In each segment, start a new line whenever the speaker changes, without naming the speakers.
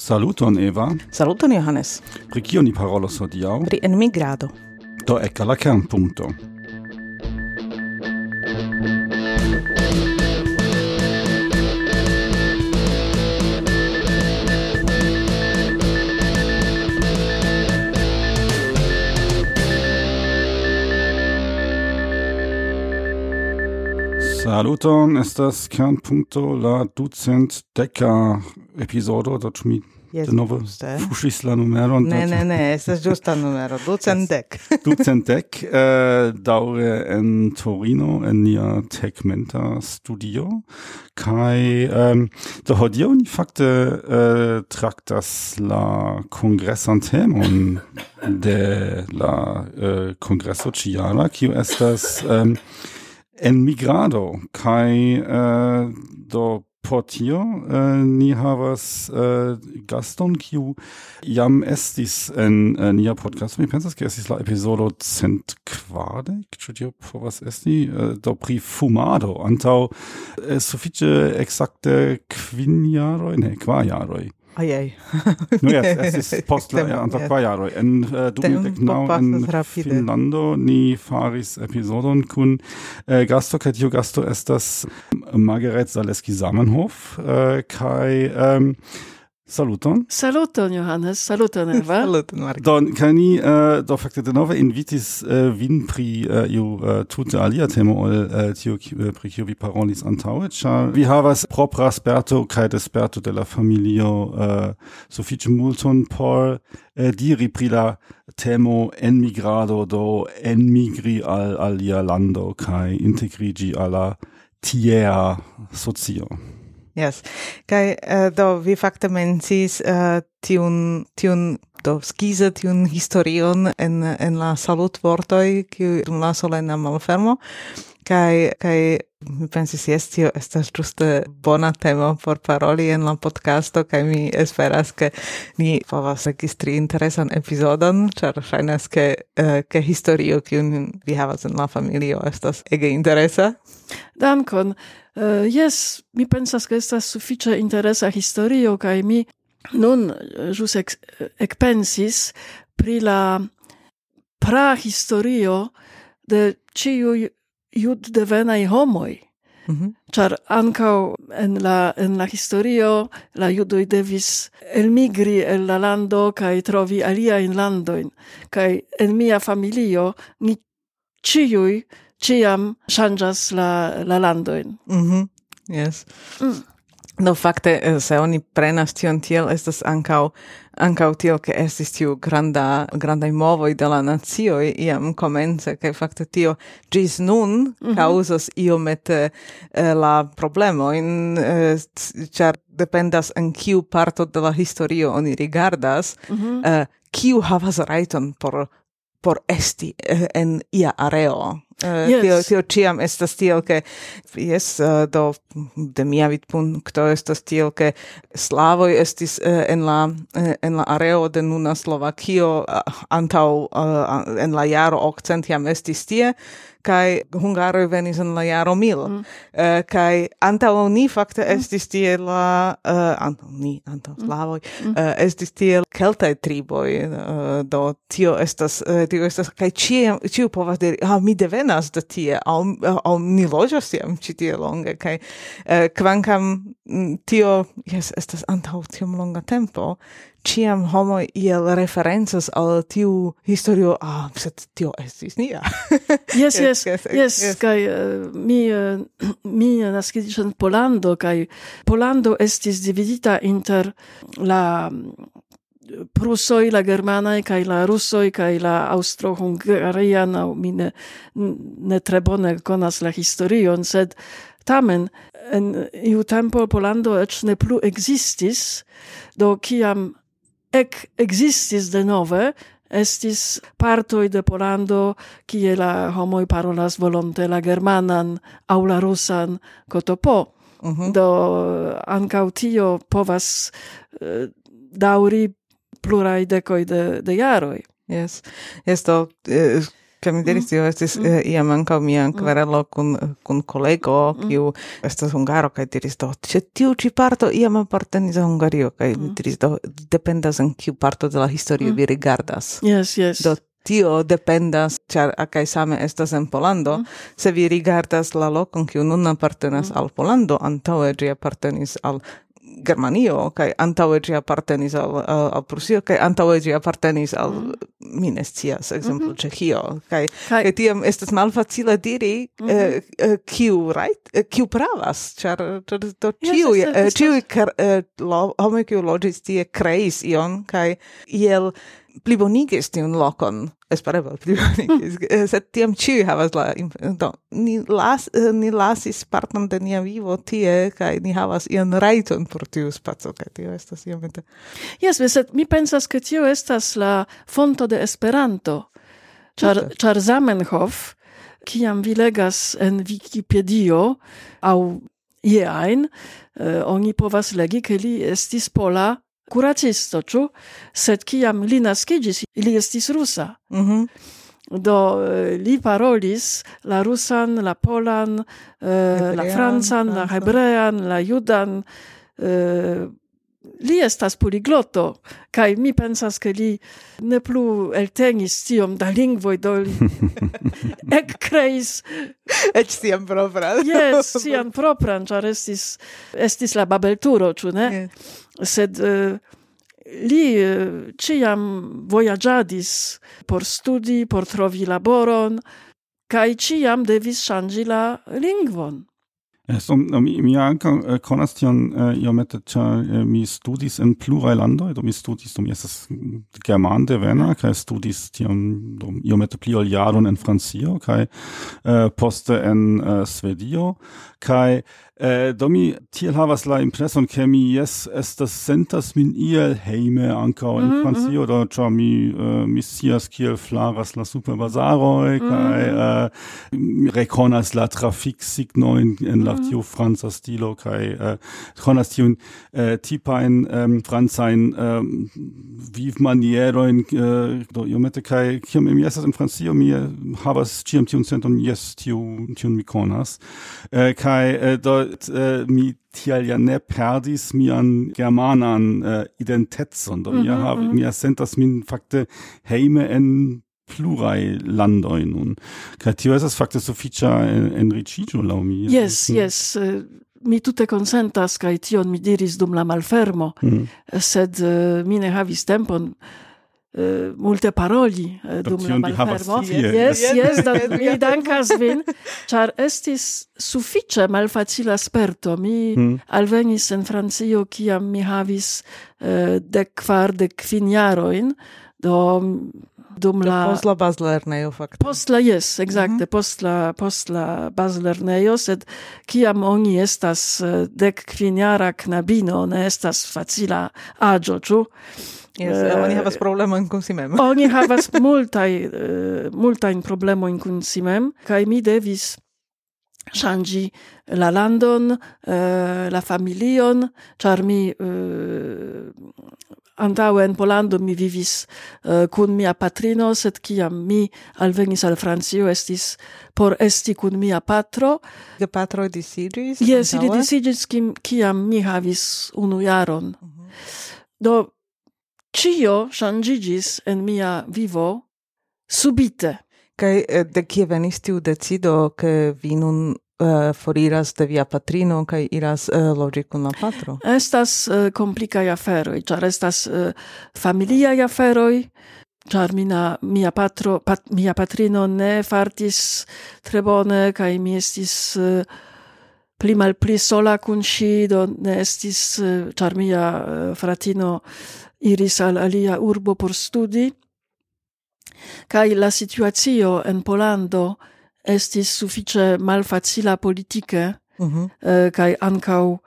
Saluton Eva.
Saluton Johannes.
Pri kio ni parolos hodiaŭ?
Pri enmigrado.
Do ekka la kernpunkto. Saluton, estas Kernpunkto la ducent deka episodo, do mi
Yes, denove
fuŝis la numeron?
Ne, ne, ne, estas ĝusta numero,
ducentdek. ducentdek, äh, eh, daure en Torino, en nia tegmenta studio. kai ähm, do hodio ni fakte äh, traktas la kongresan temon de la äh, kongreso ĉiala, kiu estas... Ähm, en migrado kai äh, do por tio äh, ni havas äh, gaston kiu jam estis en äh, nia podcast. Mi pensas ke estis la epizodo cent kvardek ĉu tio povas esti? Äh, do pri fumado antaŭ äh, sufiĉe ekzakte kvin jaroj ne kvar jaroj.
Aiai.
Nu jes, estis post la antaŭ kvar jaroj. En uh,
mit
genau en Finnlando ni faris episodon kun äh, gasto kaj tiu gasto estas Margaret Zaleski Zamenhof äh, kaj ähm, Saluton.
Saluton, Johannes. Saluton, Eva.
Saluton, Marco.
Don, cani, uh, eh, do facte de nove invitis uh, vin pri uh, iu uh, tute alia temo ol uh, tio uh, pri kiu vi parolis antaŭe, ĉar vi havas propra sperto kaj desperto de la familio uh, sufiĉe multon por uh, diri pri la temo enmigrado do enmigri al alia lando kaj integrigi al la tiea socio.
Yes. Kai uh, do vi fakte mencis uh, tiun tiun do skiza tiun historion en en la salutvortoj kiu dum la solena malfermo kai kai mi pensis yes tio estas ĝuste bona temo por paroli en la podcasto kaj mi esperas ke ni povas registri interesan epizodon ĉar ŝajnas ke uh, ke historio kiun vi havas en la familio estas ege interesa
Dankon. Eh, jes, mi pensas ke estas sufiĉe interesa historio kaj mi nun eh, ĵus ekpensis pri la prahistorio de ĉiuj juddevenaj homoj.
Mm
-hmm. Ĉar ankaŭ en la en la historio la judoj devis elmigri el la lando kaj trovi aliajn landojn kaj en mia familio ni ĉiuj ciam changas la, la landoin.
Mm. Yes.
Mm.
No, fakte, eh, se oni prenas tion tiel, estas ankaŭ ankaŭ tiel, ke estis tiu granda, grandai movoi de la nacioj iam komence che fakte tio ĝis nun mm -hmm. iomete eh, la problemoin, eh, char dependas en kiu parto de la historio oni rigardas, mm -hmm. eh, kiu havas rajton por, por esti eh, en ia areo. Eh,
yes.
Tio, tio ciam estas tiel, ke jes, eh, do de mia vidpunkto estas tiel, ke slavoj estis eh, en la, en la areo de nuna Slovakio antaŭ en la jaro okcent jam estis tie, kai hungaroj venis en la jaro mil mm. uh, kai antaŭ ni fakte mm. estis tie la uh, antaŭ ni antaŭ mm. slavoj mm. uh, estis tie keltaj triboj uh, do tio estas uh, tio estas kai ĉie ĉiu povas diri ah mi devenas de tie aŭ aŭ ni loĝas tiam ĉi tie longe kai uh, kvankam mm, tio jes estas antaŭ tiom longa tempo ciam homo iel referencas al tiu historio, ah, sed tio estis nia.
yes, yes,
yes,
yes, kai eh, mi, eh, mi eh, nascidic en Polando, kai Polando estis dividita inter la mm, prusoi, la germanai, kai la russoi, kai la austro-hungarian, mi ne, ne tre bone conas la historion, sed tamen en iu tempo Polando ec ne plu existis, do kiam ec existis de nove estis partoj de Polando kie la homoj parolas volonte la germanan aŭ la rusan kotopo. Uh -huh. Do ankaŭ tio povas uh, daŭri pluraj dekoj de, de jaroj.
Yes. Yes, do, Kaj mi diris, tio estis mm. Eh, iam ankaŭ mia mm. kverelo kun, kun kolego, mm. kiu mm. estas hungaro, kaj diris, do, ĉe tiu ĉi parto iam apartenis al Hungario, kaj mi mm. diris, do, dependas en kiu parto de la historio vi rigardas.
Yes, yes.
Do, tio dependas, ĉar kaj same estas en Polando, mm. se vi rigardas la lokon, kiu nun apartenas mm. al Polando, antaŭe ĝi apartenis al Germanio kaj antaŭe ĝi apartenis al al, al Prusio kaj antaŭe ĝi apartenis al mm -hmm. mi ne scias ekzemplo mm -hmm. Ĉeĥio kaj kaj, tiam estas malfacile diri mm -hmm. eh, eh, kiu right eh, kiu pravas ĉar do ĉiuj ĉiuj homoj kiu loĝis tie kreis ion kaj iel plibonigis tiun lokon, espereble plibonigis, mm. sed tiam ciu havas la... Do, ni, las, eh, ni lasis parton de nia vivo tie, kai ni havas ian raiton por tiu spaco kai tio estas iomete...
Yes, sed mi pensas, ke tio estas la fonto de Esperanto, char, char Zamenhof, kiam vi legas en Wikipedio, au jeain, eh, oni povas legi, ke li estis pola kuracisto, ciu? Sed ciam li naskiĝis, li estis rusa. Mm -hmm. Do eh, li parolis la rusan, la polan, eh, hebrean, la francan, la hebrean, la judan, eh, li estas poligloto, kaj mi pensas, ke li ne plu eltenis tiom da lingvoj, do li ekkreis...
Eĉ sian propran.
Jes, sian propran, ĉar estis, estis la babelturo, ĉu ne? Yes. Sed uh, li uh, ĉiam vojaĝadis por studi, por trovi laboron, kaj ĉiam devis ŝanĝi la lingvon.
Eh, Esto, mi, mi anca uh, conas tion eh, uh, iomete, cia uh, mi studis in plurai landoi, do mi studis, do mi estas german devena, mm-hmm. cae studis tion do, iomete pli ol jaron en Francio, kai uh, poste en uh, Svedio, kai Eh, do mi tiel havas la impreson, ke mi jes estas sentas min iel heime ankaŭ en mm. Francio, mhm. do ĉar mi eh, mi scias kiel flaras la superbazaroj mm kaj eh, mi rekonas la trafiksignojn en la mhm. tiu franca stilo kaj eh, konas tiun eh, tipajn francajn vivmanierojn eh, do iomete kaj kiam mi estas en Francio mi havas ĉiam tiun senton jes tiu tiun mi konas. Eh, kaj do eh, mi tial ja ne perdis mian germanan äh, eh, identecon, do mm mhm, -hmm, mia, hav, mm -hmm. mia sentas min fakte heime en plurai landoi nun. Kaj tio estas fakte sufiĉa en, enriĉiĝo laŭ mi.
Yes, mm. yes. Uh, mi tute konsentas kaj tion mi diris dum la malfermo, mm. sed uh, mi ne havis tempon Uh, multe paroli uh, dum la malfermo. Yes, yes, do mi dankas vin, char estis suffice malfacila sperto. Mi hmm. alvenis en Francio, kiam mi havis eh, uh, dec kvar, dec fin jaroin, do dum la...
Post la bazlernejo, fakte.
Post la, yes, exacte, mm -hmm. post la, post la bazlernejo, sed kiam oni estas dek kvinjara knabino, ne estas facila aĝo, ĉu?
Yes, uh, oni eh, havas problemon kun si mem.
oni havas multaj eh, multajn problemojn kun si mem kaj mi devis ŝanĝi la landon, uh, la familion, ĉar mi uh, antaŭe en Polando mi vivis uh, kun mia patrino, sed kiam mi alvenis al Francio estis por esti kun mia patro.
De patro disiĝis?
Yes, ili disiĝis kiam mi havis unu jaron. Mm -hmm. Do Cio shangigis en mia vivo subite.
Kai eh, de kie venis tiu decido ke vi nun uh, foriras de via patrino kai iras eh, uh, logi kun la patro?
Estas uh, komplikaj aferoi, char estas uh, familiaj aferoi, char mina mia patro pat, mia patrino ne fartis tre bone kaj mi estis uh, pli malpli sola kun si, do ne estis uh, char mia uh, fratino iris al alia urbo por studi, kai la situatio en Polando estis suffice malfacila politike, uh mhm. -huh. eh, kaj ancau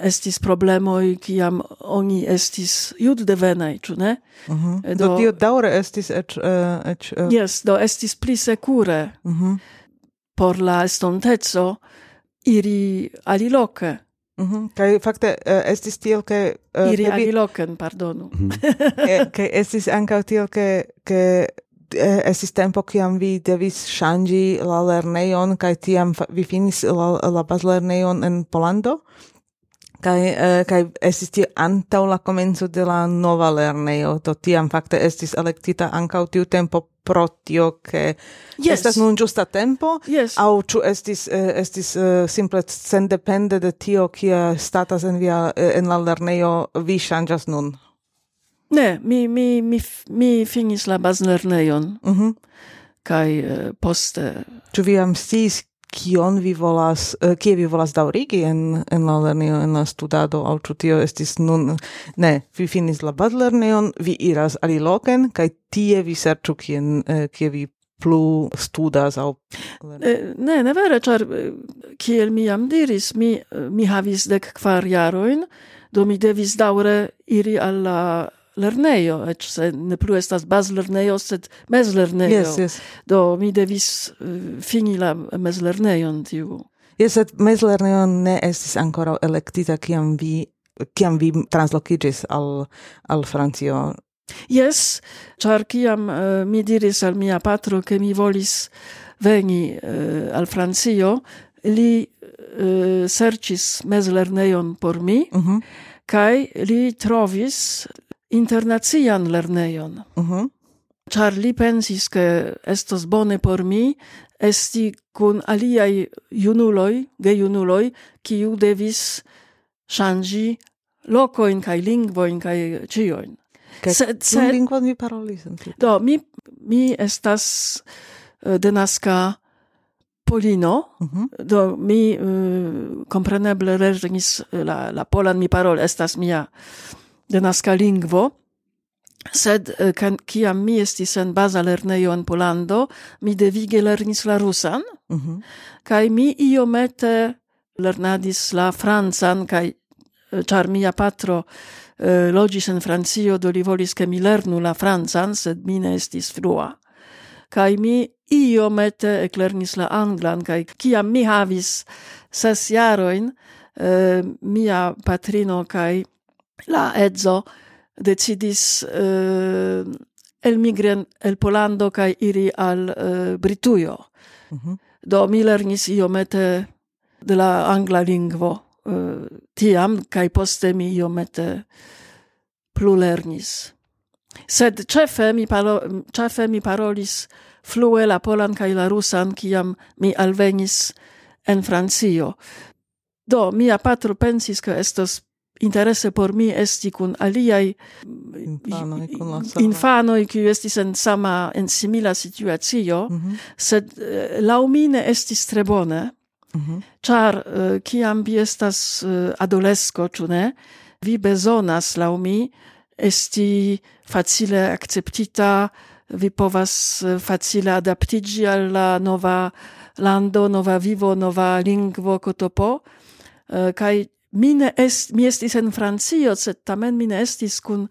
estis problemoi kiam oni estis juddevenaj, ču ne?
Uh -huh. do, do tio daure estis et... eĉ
uh... Yes, do estis pli secure uh mhm. -huh. por la estontezo iri aliloke.
Mm -hmm. Kai fakte uh, estis tiel ke
uh, iri kebi... aliloken, pardonu. Mm -hmm.
Kai estis ankaŭ tiel ke ke eh, estis tempo kiam vi devis ŝanĝi la lernejon kaj tiam vi finis la, la bazlernejon en Polando? kai eh, kai estis tie antaŭ la komenco de la nova lernejo do tiam fakte estis elektita ankaŭ tiu tempo pro tio ke
yes.
estas nun justa tempo
yes.
au chu estis uh, estis uh, simple sendepende de tio kia statas en via uh, en la lernejo vi ŝanĝas nun
Ne, mi mi mi mi finis la bazlernejon.
Mhm. Mm
kai uh, poste
Ĉu vi am sciis kion vi volas, uh, kie vi volas daurigi en, en la lernejo, en la studado, au ĉu tio estis nun, ne, vi finis la bazlernejon, vi iras aliloken, kaj tie vi serĉu kien, uh, kie vi plu studas au...
Eh, ne, ne vere, char kiel mi jam diris, mi, mi havis dek kvar jaroin, do mi devis daure iri alla lernejo, eĉ se ne plu estas bazlernejo, sed mezlernejo.
Yes, yes.
Do mi devis eh, uh, fini la mezlernejon tiu.
Yes, sed mezlernejo ne estis ancora electita kiam vi kiam vi translokiĝis al al Francio.
Yes, char kiam uh, mi diris al mia patro ke mi volis veni uh, eh, al Francio, li uh, serchis mez lernejon por mi.
Mhm. Uh -huh.
kai li trovis internacian lernejon.
Uh
-huh. Ĉar li pensis, che estos bone por mi esti kun aliaj junuloj, gejunuloj, kiu devis ŝanĝi lokojn kai lingvojn
kaj ĉiojn.
Sed se,
lingvon vi parolis?
Do, mi, mi estas uh, denaska Polino,
uh -huh.
do mi uh, compreneble lernis la, la polan mi parol, estas mia denaska lingvo, sed eh, kan, kiam mi estis en baza lernejo en Polando, mi devige lernis la rusan,
mm
-hmm. kaj mi iomete lernadis la francan, kaj eh, char mia patro eh, logis en Francio, do li volis, ke mi lernu la francan, sed mi ne estis frua. Kaj mi iomete eklernis la anglan, kaj kiam mi havis ses jarojn, eh, mia patrino kaj la edzo decidis eh, uh, elmigren el Polando kaj iri al uh, Britujo.
Mm.
Do mi lernis iomete de la angla lingvo uh, tiam kaj poste mi iomete plu lernis. Sed ĉefe mi, paro, ĉefe mi parolis flue la polan kaj la rusan, kiam mi alvenis en Francio. Do mia patro pensis, ke estos interesse por mi esti kun aliaj
infanoj, kun
infanoj, kiu estis en sama, en simila situacio,
mm -hmm.
sed eh, laŭ mi ne estis tre bone,
mm
-hmm. uh, eh, kiam vi estas eh, uh, adolesko, ĉu ne, vi bezonas laŭ mi esti facile akceptita, vi povas facile adaptiĝi al la nova lando, nova vivo, nova lingvo, kotopo, kaj mi ne est, mi estis en Francio, sed tamen mi ne estis kun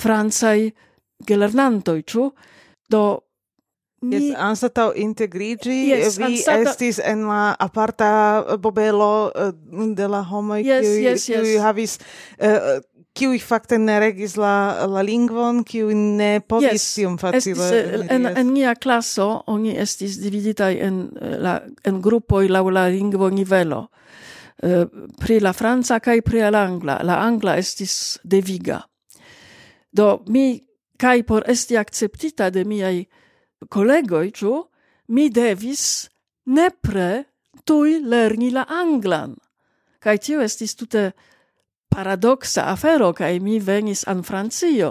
francaj gelernantoj, ĉu? Do mi...
Yes, anstatau integrigi,
yes,
vi
anstata...
estis en la aparta eh, bobelo eh, de la homoj
yes,
kiuj
yes, yes.
havis uh, kiuj fakte ne regis la, la lingvon, kiuj ne povis
yes.
tiom facile.
Estis, en, en nia classo, oni estis dividitaj en, la, en grupoj laŭ la lingvo nivelo uh, pri la franca kaj pri la angla. La angla estis deviga. Do mi kaj por esti akceptita de miaj kolegoj, ĉu mi devis nepre tuj lerni la anglan. Kaj tio estis tute paradoxa afero kaj mi venis an Francio,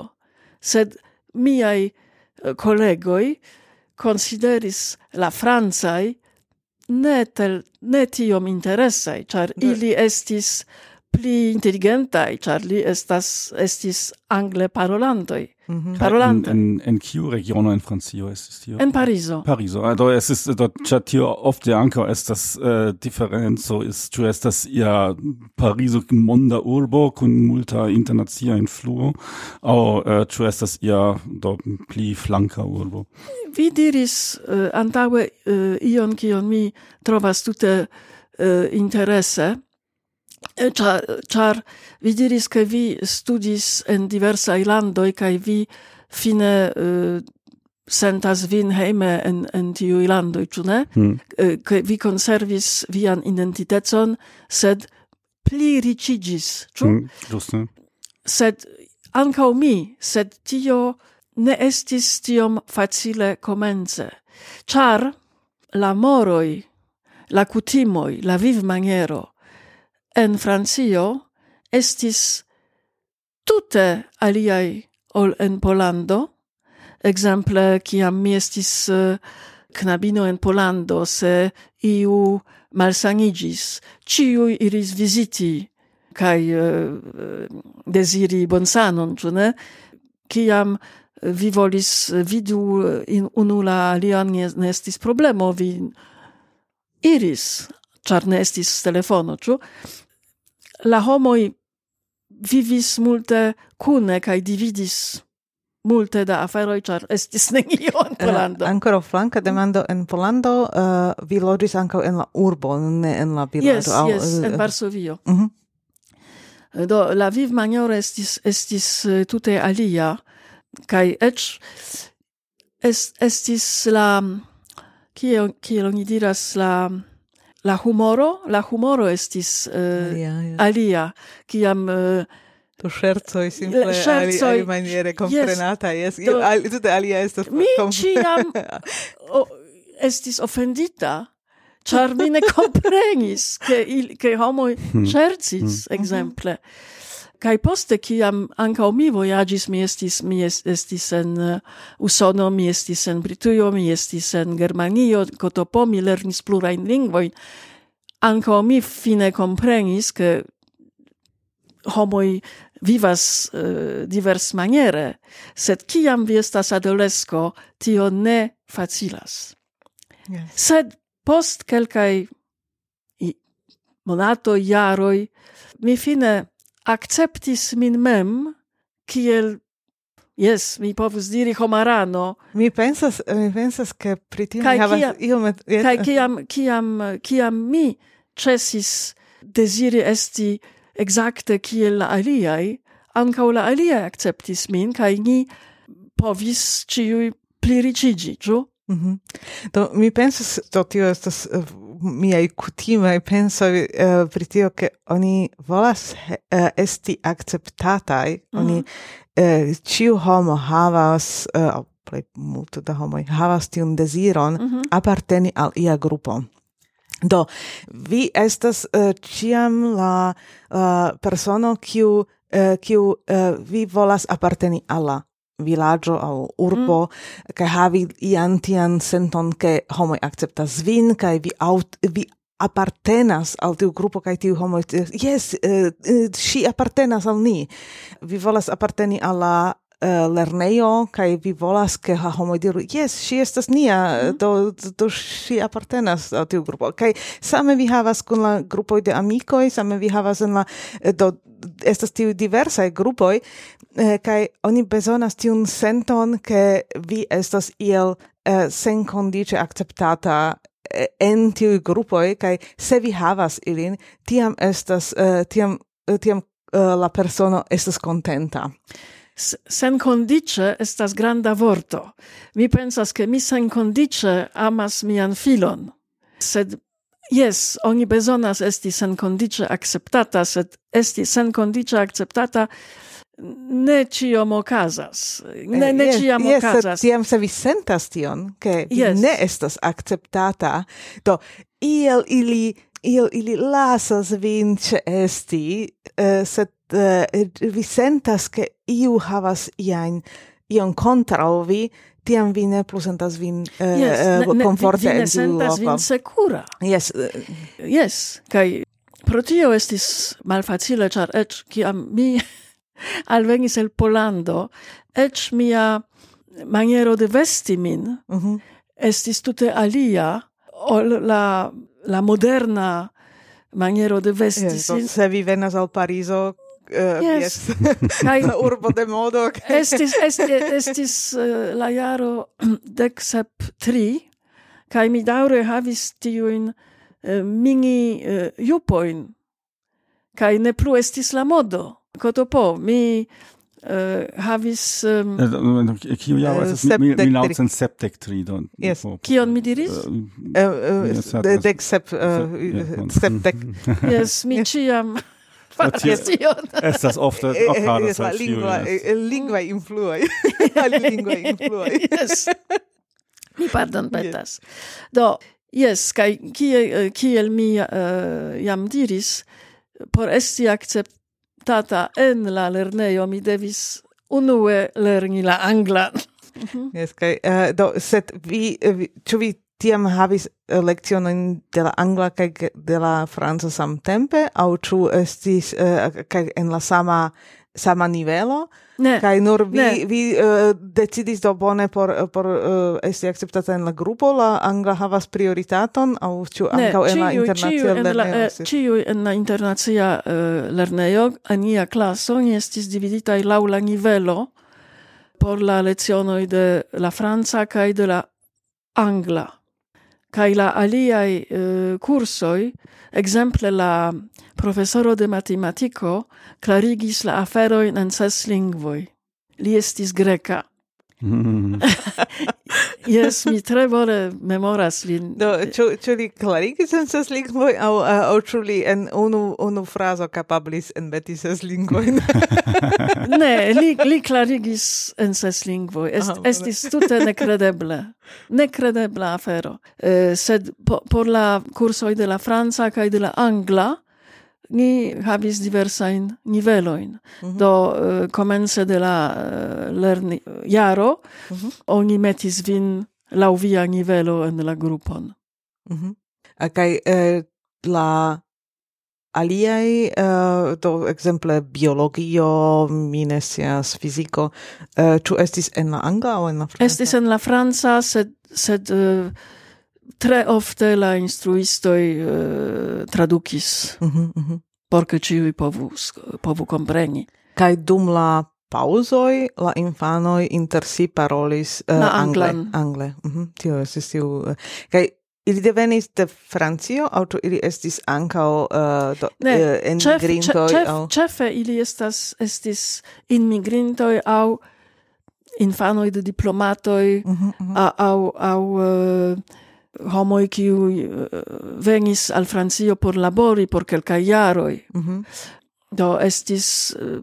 sed miaj eh, kolegoj konsideris la francaj ne, tel, ne tiom interesaj, ĉar ili estis pli inteligentaj, ĉar li estas, estis angle parolantoj.
Mm -hmm.
Parolante.
En, en, en kiu regiono en Francio estis tio?
En Pariso.
Pariso. Also ah, es ist dort ĉar tio ofte ankaŭ estas äh, diferenco ist ĉu estas ia Pariso monda urbo kun multa internacia influo aŭ äh, ĉu estas ia do pli flanka urbo?
Vi diris eh, äh, antaue äh, ion kion mi trovas tute äh, interesse, char, char vi diris, che vi studis en diversa landoj kai vi fine uh, sentas vin heime en, en tiu ilando ĉu ne?
Mm.
Ke vi konservis vian identitecon, sed pli riĉiĝis, ĉu?
Mm,
Sed ankaŭ mi, sed tio ne estis tiom facile komence, ĉar la moroj, la kutimoj, la vivmaniero en Francio estis tute aliai ol en Polando. Exemple, ciam mi estis uh, knabino en Polando, se iu malsanigis, ciui iris visiti kai uh, eh, desiri bonsanon, ĉu ne? Kiam vi volis vidu in unu la alian ne estis problemo, vi iris, ĉar ne estis telefono, ĉu? la homoj vivis multe kune kaj dividis multe da aferoj, ĉar estis nenio en eh, Polando.
Uh, ancora flanca demando en Polando uh, eh, vi logis ankaŭ en la urbo, ne en la vilaĝo.
Yes, au, yes, uh, en Varsovio.
Uh -huh.
Do la vivmaniero estis estis tute alia kai eĉ est, estis la mm, kiel kiel oni diras la mm, la humoro, la humoro estis uh,
alia, ja.
alia, kiam eh, uh,
Do scherzoi simple
scherzoi,
ali, maniere comprenata, yes,
yes.
Do, al, tutte alia estas...
Mi ciam o, estis offendita, char mi ne comprenis, che, il, che homo scherzis, hmm. mm. exemple. Mm. Kai poste kiam ankaŭ mi vojaĝis, mi estis mi estis en uh, Usono, mi estis en Britujo, mi estis en Germanio, Kotopo, mi lernis plurajn lingvojn. Ankaŭ mi fine komprenis, ke homoj vivas uh, divers maniere, sed kiam vi estas adolesko, tio ne facilas.
Yes.
Sed post kelkaj monato jaroj mi fine acceptis min mem kiel Yes, mi povus diri homarano.
Mi pensas, mi pensas che pri tio mi havas iom... Yes.
Kai kiam, kiam, kiam mi cesis desiri esti exacte kiel la aliai, ancau la aliai acceptis min, kai ni povis ciui pliricigi, giu?
Mm -hmm. Do, mi pensas, do tio estas eh, miaj kutimaj pensoj uh, pri tio, ke oni volas uh, esti akceptataj, mm -hmm. oni eh, uh, ciu homo havas, uh, plej multo da homoj havas tiun deziron mm -hmm. aparteni al ia grupo. Do, vi estas uh, ciam la uh, persono kiu uh, kiu uh, vi volas aparteni alla vilaĝo aŭ urbo mm. havi ian tian senton ke homoj akceptas vin kaj vi aut vi apartenas al tiu grupo kaj tiu homo yes uh, eh, uh, eh, apartenas al ni vi volas aparteni al la uh, lernejo kaj vi volas ke ha homo diru yes ŝi estas nia mm. do do ŝi apartenas al tiu grupo kaj same vi havas kun la grupoj de amikoj same vi havas en la do estas tiu diversaj grupoj eh, kai oni bezonas tiun senton ke vi estas iel eh, sen akceptata acceptata eh, en tiuj grupoj kaj se vi havas ilin tiam estas eh, tiam eh, tiam eh, la persono estas
contenta sen condice estas granda vorto. Mi pensas che mi sen condice amas mian filon. Sed Yes, oni bezonas esti sen condice acceptata, sed esti sen condice acceptata ne ciom okazas. Ne, ne
eh, yes,
ciam
yes,
ocasas.
tiam se vi sentas tion, che
yes.
ne estas acceptata, do iel ili iel ili lasas vin ce esti, uh, eh, sed uh, vi sentas che iu havas iain ion contra vi, tiam vi ne plu sentas vin eh,
yes, eh, ne,
ne,
vi, vi ne sentas vin secura.
Yes.
Yes, kai pro tio estis malfacile, char ec, ciam mi alvenis el Polando, ec mia maniero de vesti min
uh -huh.
estis tute alia ol la, la moderna maniero de vesti.
Eh, yes,
sin...
se vi venas al Parizo, uh,
eh,
yes. yes. urbo de modo.
estis, estis, estis uh, la jaro dec sep tri, kai mi daure havis tiuin eh, uh, mini uh, jupoin, kai ne plu estis la modo. Kotopo, mi uh, havis... Um,
Kiu jaro
eh,
estas? Mi, mi
laŭts
en sepdek tri.
Yes.
Kion mi diris?
Dek sep... Sepdek.
Yes, mi ciam... Fascion.
Estas ofte
okaras
al ĉiuj. Lingvaj
influoj. lingua influoj.
Yes. Mi pardon petas. Do, yes, kaj kiel mi jam diris, por esti akcept tata en la lernejo mi devis unue lerni la anglan. Mm.
Yes, kaj uh, do sed vi, eh, vi ĉu vi tiam havis eh, lekcionojn de la angla kaj de la franca samtempe aŭ ĉu estis uh, kaj en la sama sama nivelo
Ne.
Kaj nur vi,
ne.
vi uh, decidis do bone por, por uh, esti acceptata en la grupo, la angla havas prioritaton, au
ciu
ancau en la internacia lernejo?
Ciu en la internacia uh, lernejo, ania classo, ni estis dividitai lau la nivelo por la lezionoi de la franca kaj de la angla. Kai la aliai uh, cursoi, exemple la professoro de matematico, clarigis la aferoin en ses lingvoi. Li estis greca,
Mm.
Jes, mi tre bone memoras lin.
Do, ĉu ĉu li klarigis en ses lingvoj aŭ aŭ ĉu li en unu unu frazo kapablis enmeti ses lingvojn?
ne, li li klarigis en ses lingvoj. Est,
Aha,
estis tute nekredeble. Nekredebla afero. Eh, sed po, por la kursoj de la franca kaj de la angla ni havis diversain niveloin. Mm -hmm. Do uh, comence de la uh, lerni jaro mm -hmm. oni metis vin lau via nivelo en la grupon.
Mm -hmm. Kaj eh, la aliai, eh, do exemple biologio, mi ne scias fiziko, eh, ĉu estis en la angla aŭ en la franca?
Estis en la franca, sed, sed eh, tre ofte la instruistoi uh, tradukis
Mhm, mhm. mm -hmm.
por che ciui povus, povu compreni.
Kai dum la pausoi la infanoi inter si parolis uh,
eh,
angle. Angle. Mhm. Tio estis tiu... Eh, uh, kai Ili devenis de Francio, auto ili estis ancao uh, do,
ne,
uh,
enmigrintoi?
Cef,
cef,
au...
Cefe ili estas, estis inmigrintoi au infanoi de diplomatoi,
mm -hmm,
mm -hmm. au, au uh, homoj kiuj eh, venis al Francio por labori por kelkaj jaroj.
Mm -hmm.
Do estis eh,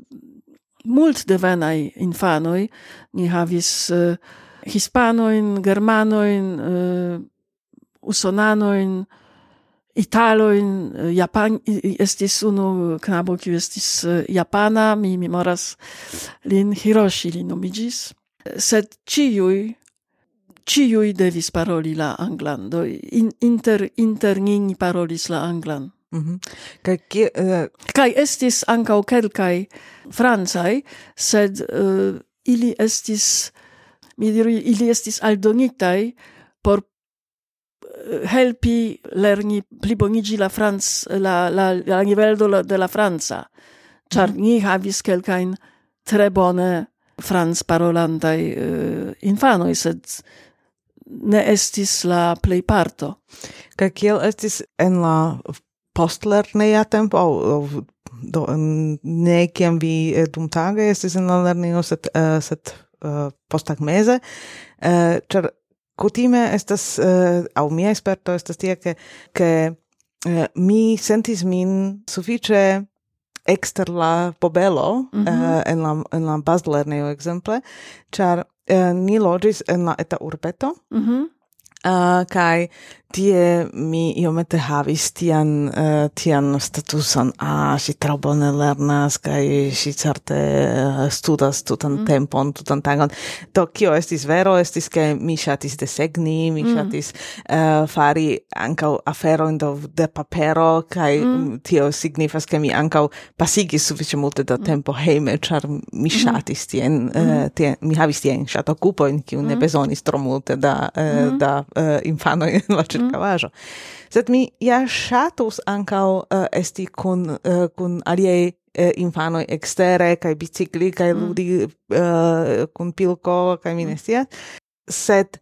mult devenaj infanoj, ni havis eh, hispanojn, germanojn, usonanojn, Italoin, Japan, estis unu knabo, kiu estis Japana, mi memoras lin Hiroshi, li nomigis, sed ciui ciui devis paroli la anglan, do in, inter, inter nin parolis la anglan.
Mm -hmm. Kaj, kie, uh... Eh,
kai estis ancau kelkaj francaj, sed uh, ili estis, mi diru, ili estis aldonitai por eh, helpi lerni plibonigi la franz, la la la nivello de, de la franca ĉar mhm. ni havis kelkajn tre bone franz parolantai uh, infanoi, sed ne estis la plejparto.
Kaj kiel estis en la postlerneja tempo aŭ do ne kiam vi eh, dumtage estis en la lernejo sed uh, sed uh, posttagmeze uh, ĉar kutime estas uh, aŭ mia esperto estas tie ke ke uh, mi sentis min sufiĉe ekster la pobelo
mm
-hmm. uh, en la en la bazlernejo ekzemple ĉar Eh, ni loĝis en la eta urbeto.
Mhm.
Mm Uh, kai tie mi iomete havis tian, uh, tian statuson, a, ah, si tro bone lernas, kai si certe uh, studas tutan mm. tempon, tutan tagon. Do, kio estis vero, estis ke mi shatis desegni, mi mm. shatis uh, fari ancau aferoin do de papero, kai mm. tio signifas ke mi ancau pasigis suffice multe da mm. tempo heime, char mi mm. shatis tien, uh, mm. tien mi havis tien shatokupoin, kiu ne besonis tro multe da, uh, da Eh, uh, infanoj in la circavajo. Mm. Sed mi ja shatus ankaŭ uh, esti kun, uh, kun aliaj eh, infanoj ekstere kaj bicikli kai mm. ludi uh, kun pilko kaj mi ne mm. scias. Sed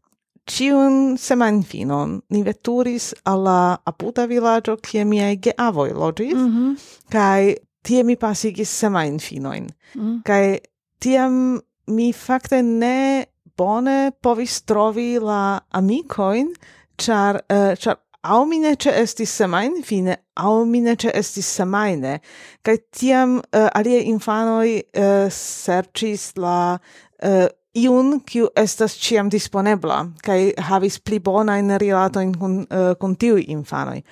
Ciun semanfinon ni veturis alla aputa villaggio kie miei geavoi logis,
mm -hmm.
kai tie mi pasigis semainfinoin.
Mm.
Kai tiam mi fakte ne bone povis trovi la amicoin, char, uh, char au mine ce estis semain fine, au mine ce estis semaine, cae tiam eh, uh, alie infanoi uh, eh, sercis la uh, iun kiu estas ciam disponebla kaj havis pli bonajn rilatojn kun uh, kun tiui infanoi.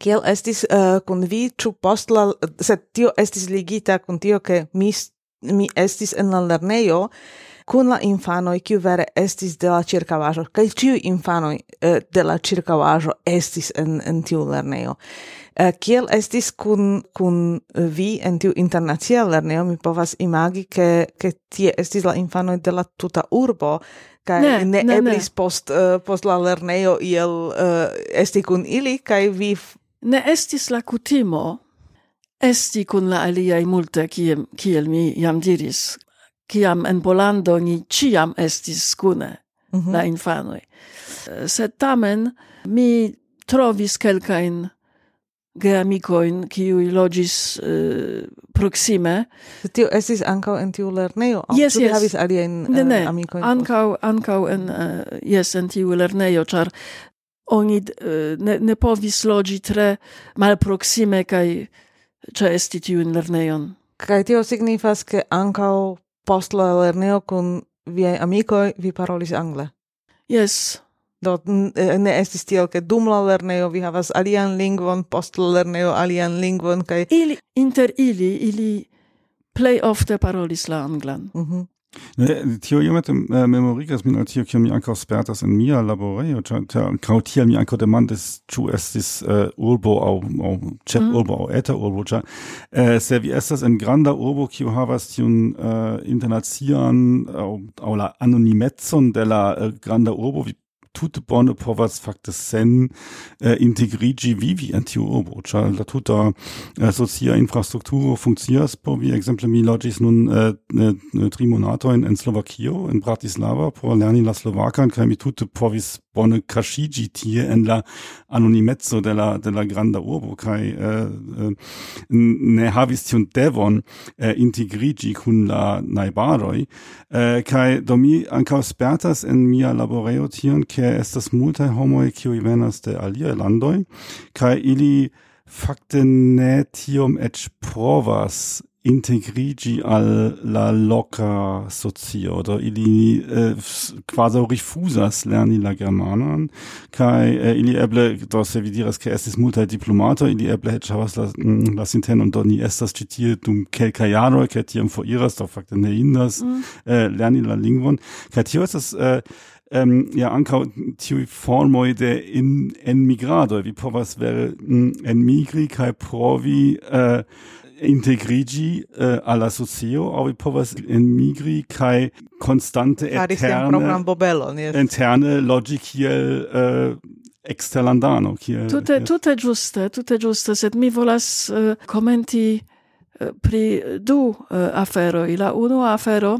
Kiel estis uh, kun vi ču post la sed tio estis ligita kun tio ke mi mi estis en la lernejo kun la infanoi kiu vere estis de la circavajo kaj ciu infanoi uh, eh, de la circavajo estis en en tiu lernejo. uh, kiel estis kun kun vi en tiu internacia lernejo mi povas imagi ke ke tie estis la infanoi de la tuta urbo kaj ne, ne, ne eblis ne. post uh, post la lernejo iel uh, esti kun ili kaj vi
ne estis la kutimo esti kun la aliaj multe kiel, kiel mi jam diris kiam en Polando ni ciam estis kune mm -hmm. la infanoi. Sed tamen mi trovis kelkajn geamicoin kiui logis uh, eh, proxime.
Tio estis ancau en tiu lernejo?
Yes, Tuti yes.
havis alien eh,
ne, ne.
Amicoin?
Ancau, ancau en, uh, yes, en tiu lernejo, char oni uh, ne, ne povis logi tre malproxime kai ce esti tiun lernejon.
Kai tio signifas che ancau post la lerneo kun viaj amikoj vi parolis angle.
Yes.
Do ne estis tiel, ke dum la lerneo vi havas alian lingvon, post la lerneo alian lingvon kaj
ili inter ili ili plej ofte parolis la anglan.
Mhm. Mm Ne, tio iomete äh, memorigas min al tio, kiam mi ankaŭ spertas en mia laborejo, ĉar tiel mi ankaŭ demandis, ĉu estis uh, urbo aŭ aŭ ĉefurbo mhm. mm. aŭ eta urbo, ĉar uh, se vi estas en granda urbo, kiu havas tiun uh, internacian aŭ aŭ la anonimecon de la uh, granda urbo, vi tut bone povas fakte sen eh, integrigi vivi en tiu urbo, ĉar la tuta eh, socia infrastrukturo funkcias por vi ekzemple mi loĝis nun eh, tri monatojn en Slovakio en Bratislava por lerni la slovakan kaj mi tute povis bone kaŝiĝi tie en la anonimezzo de la de la granda urbo kaj eh, eh ne havis tiun devon eh, integrigi kun la najbaroj. Eh, kaj do mi ankaŭ spertas en mia laborejo tion ke estas multaj homoj kiuj venas de aliaj landoj kaj ili fakte ne tiom eĉ provas integrigi al la loca socio do ili eh, quasi rifusas lerni la germanan kai eh, ili eble do se vi diras ke estis multa diplomato ili eble het havas la mm, la sintenon do ni estas citie dum kelka jaro, ke tiam foriras do fakte ne indas mm. eh, lerni la lingvon kai tio estas eh, ähm, ja ankaŭ tiuj formoj de in enmigradoj vi povas vere mm, enmigri kaj provi äh, integrigi uh, alla socio au povas enmigri kai konstante eterne
bobelon, yes.
interne logic kiel eh, exterlandano kiel
tutte yes. tutte giuste tutte giuste sed mi volas eh, commenti uh, pri du uh, afero la uno afero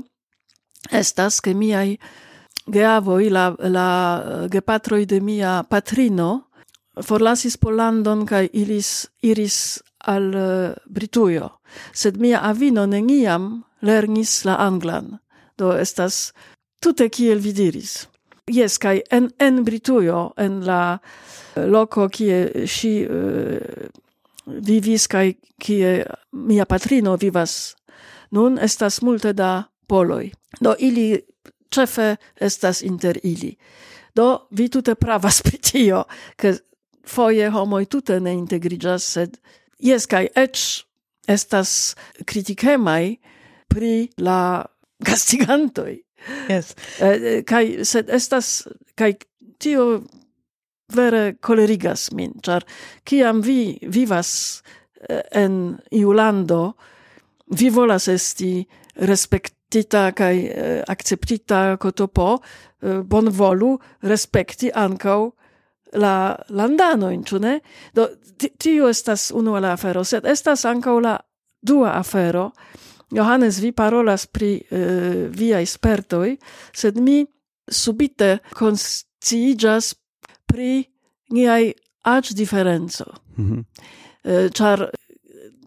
estas ke miai geavoi la la gepatroi de mia patrino forlasis Polandon kai ilis iris al eh, Britujo, sed mia avino neniam lernis la anglan, do estas tute kiel vi diris. Yes, kai en, en Britujo, en la eh, loko, kie si uh, eh, vivis kai kie mia patrino vivas nun, estas multe da poloi. Do ili cefe estas inter ili. Do vi tute pravas pri tio, ke foje homoj tute ne integriĝas, sed Yes, kai ech estas kritikemai pri la castigantoi.
Yes.
Eh, eh kai sed estas kai tio vere kolerigas min, char kiam vi vivas eh, en iu lando, vi volas esti respektita kai eh, akceptita kotopo, eh, bonvolu respekti ankaŭ la landano in ne? Do tio estas unu la afero, sed estas ankaŭ la dua afero. Johannes vi parolas pri eh, uh, via espertoi sed mi subite konsciiĝas pri niai age differenzo Mm -hmm. uh, eh, char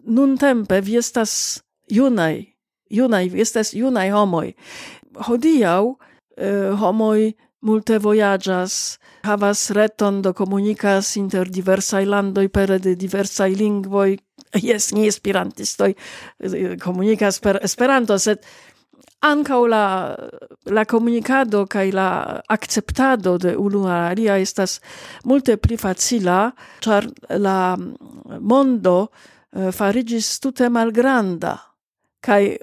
nun tempe vi estas junai junai vi estas junai homoi hodiau uh, eh, homoi multe voyagas havas reton do komunikas inter diversaj landoj pere de diversaj lingvoj. Jes, ni esperantistoj eh, komunikas per Esperanto, sed ankaŭ la la komunikado kaj la akceptado de unu alia estas multe pli facila, ĉar la mm, mondo eh, farigis tute malgranda kai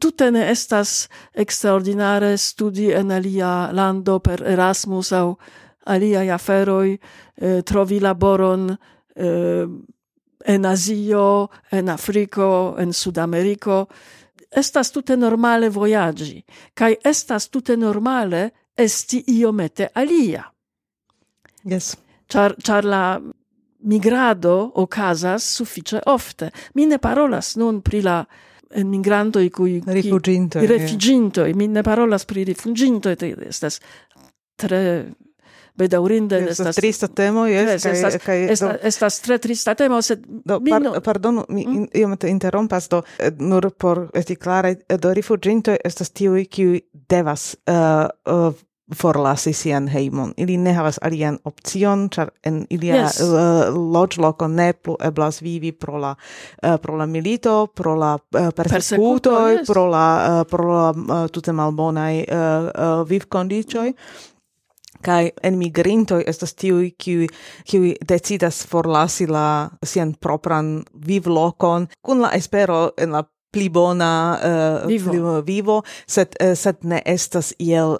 tutte ne estas extraordinare studi en alia lando per Erasmus au alia aferoi eh, trovi laboron en Azio, en Afriko, en Sudameriko. Estas tute normale voyagi, kai estas tute normale esti iomete alia.
Yes.
Char, char la migrado okazas suffice ofte. Mi ne parolas nun pri la enmigrantoj kiuj
rifugintoi.
rifuĝintoj. Mi ne parolas pri rifugintoi, estas tre bedaurinde
estas trista temo jes
kaj estas kai, estas, estas tre trista temo sed
do mi par, pardonu mi mm. iom te interrompas do nur por esti klare do rifuĝintoj estas tiuj kiuj devas uh, uh, forlasi sian heimon. Ili ne havas alian opcion, char en ilia yes. loĝloko ne plu eblas vivi pro la uh, pro la milito, pro la uh, persecuto, yes. pro la uh, pro la tute malbonaj vivkondiĉoj kai en migrinto estas tiu kiu kiu decidas forlasi la sian propran vivlokon kun la espero en la pli bona uh, vivo. Pli, uh, vivo, sed, uh, sed ne estas iel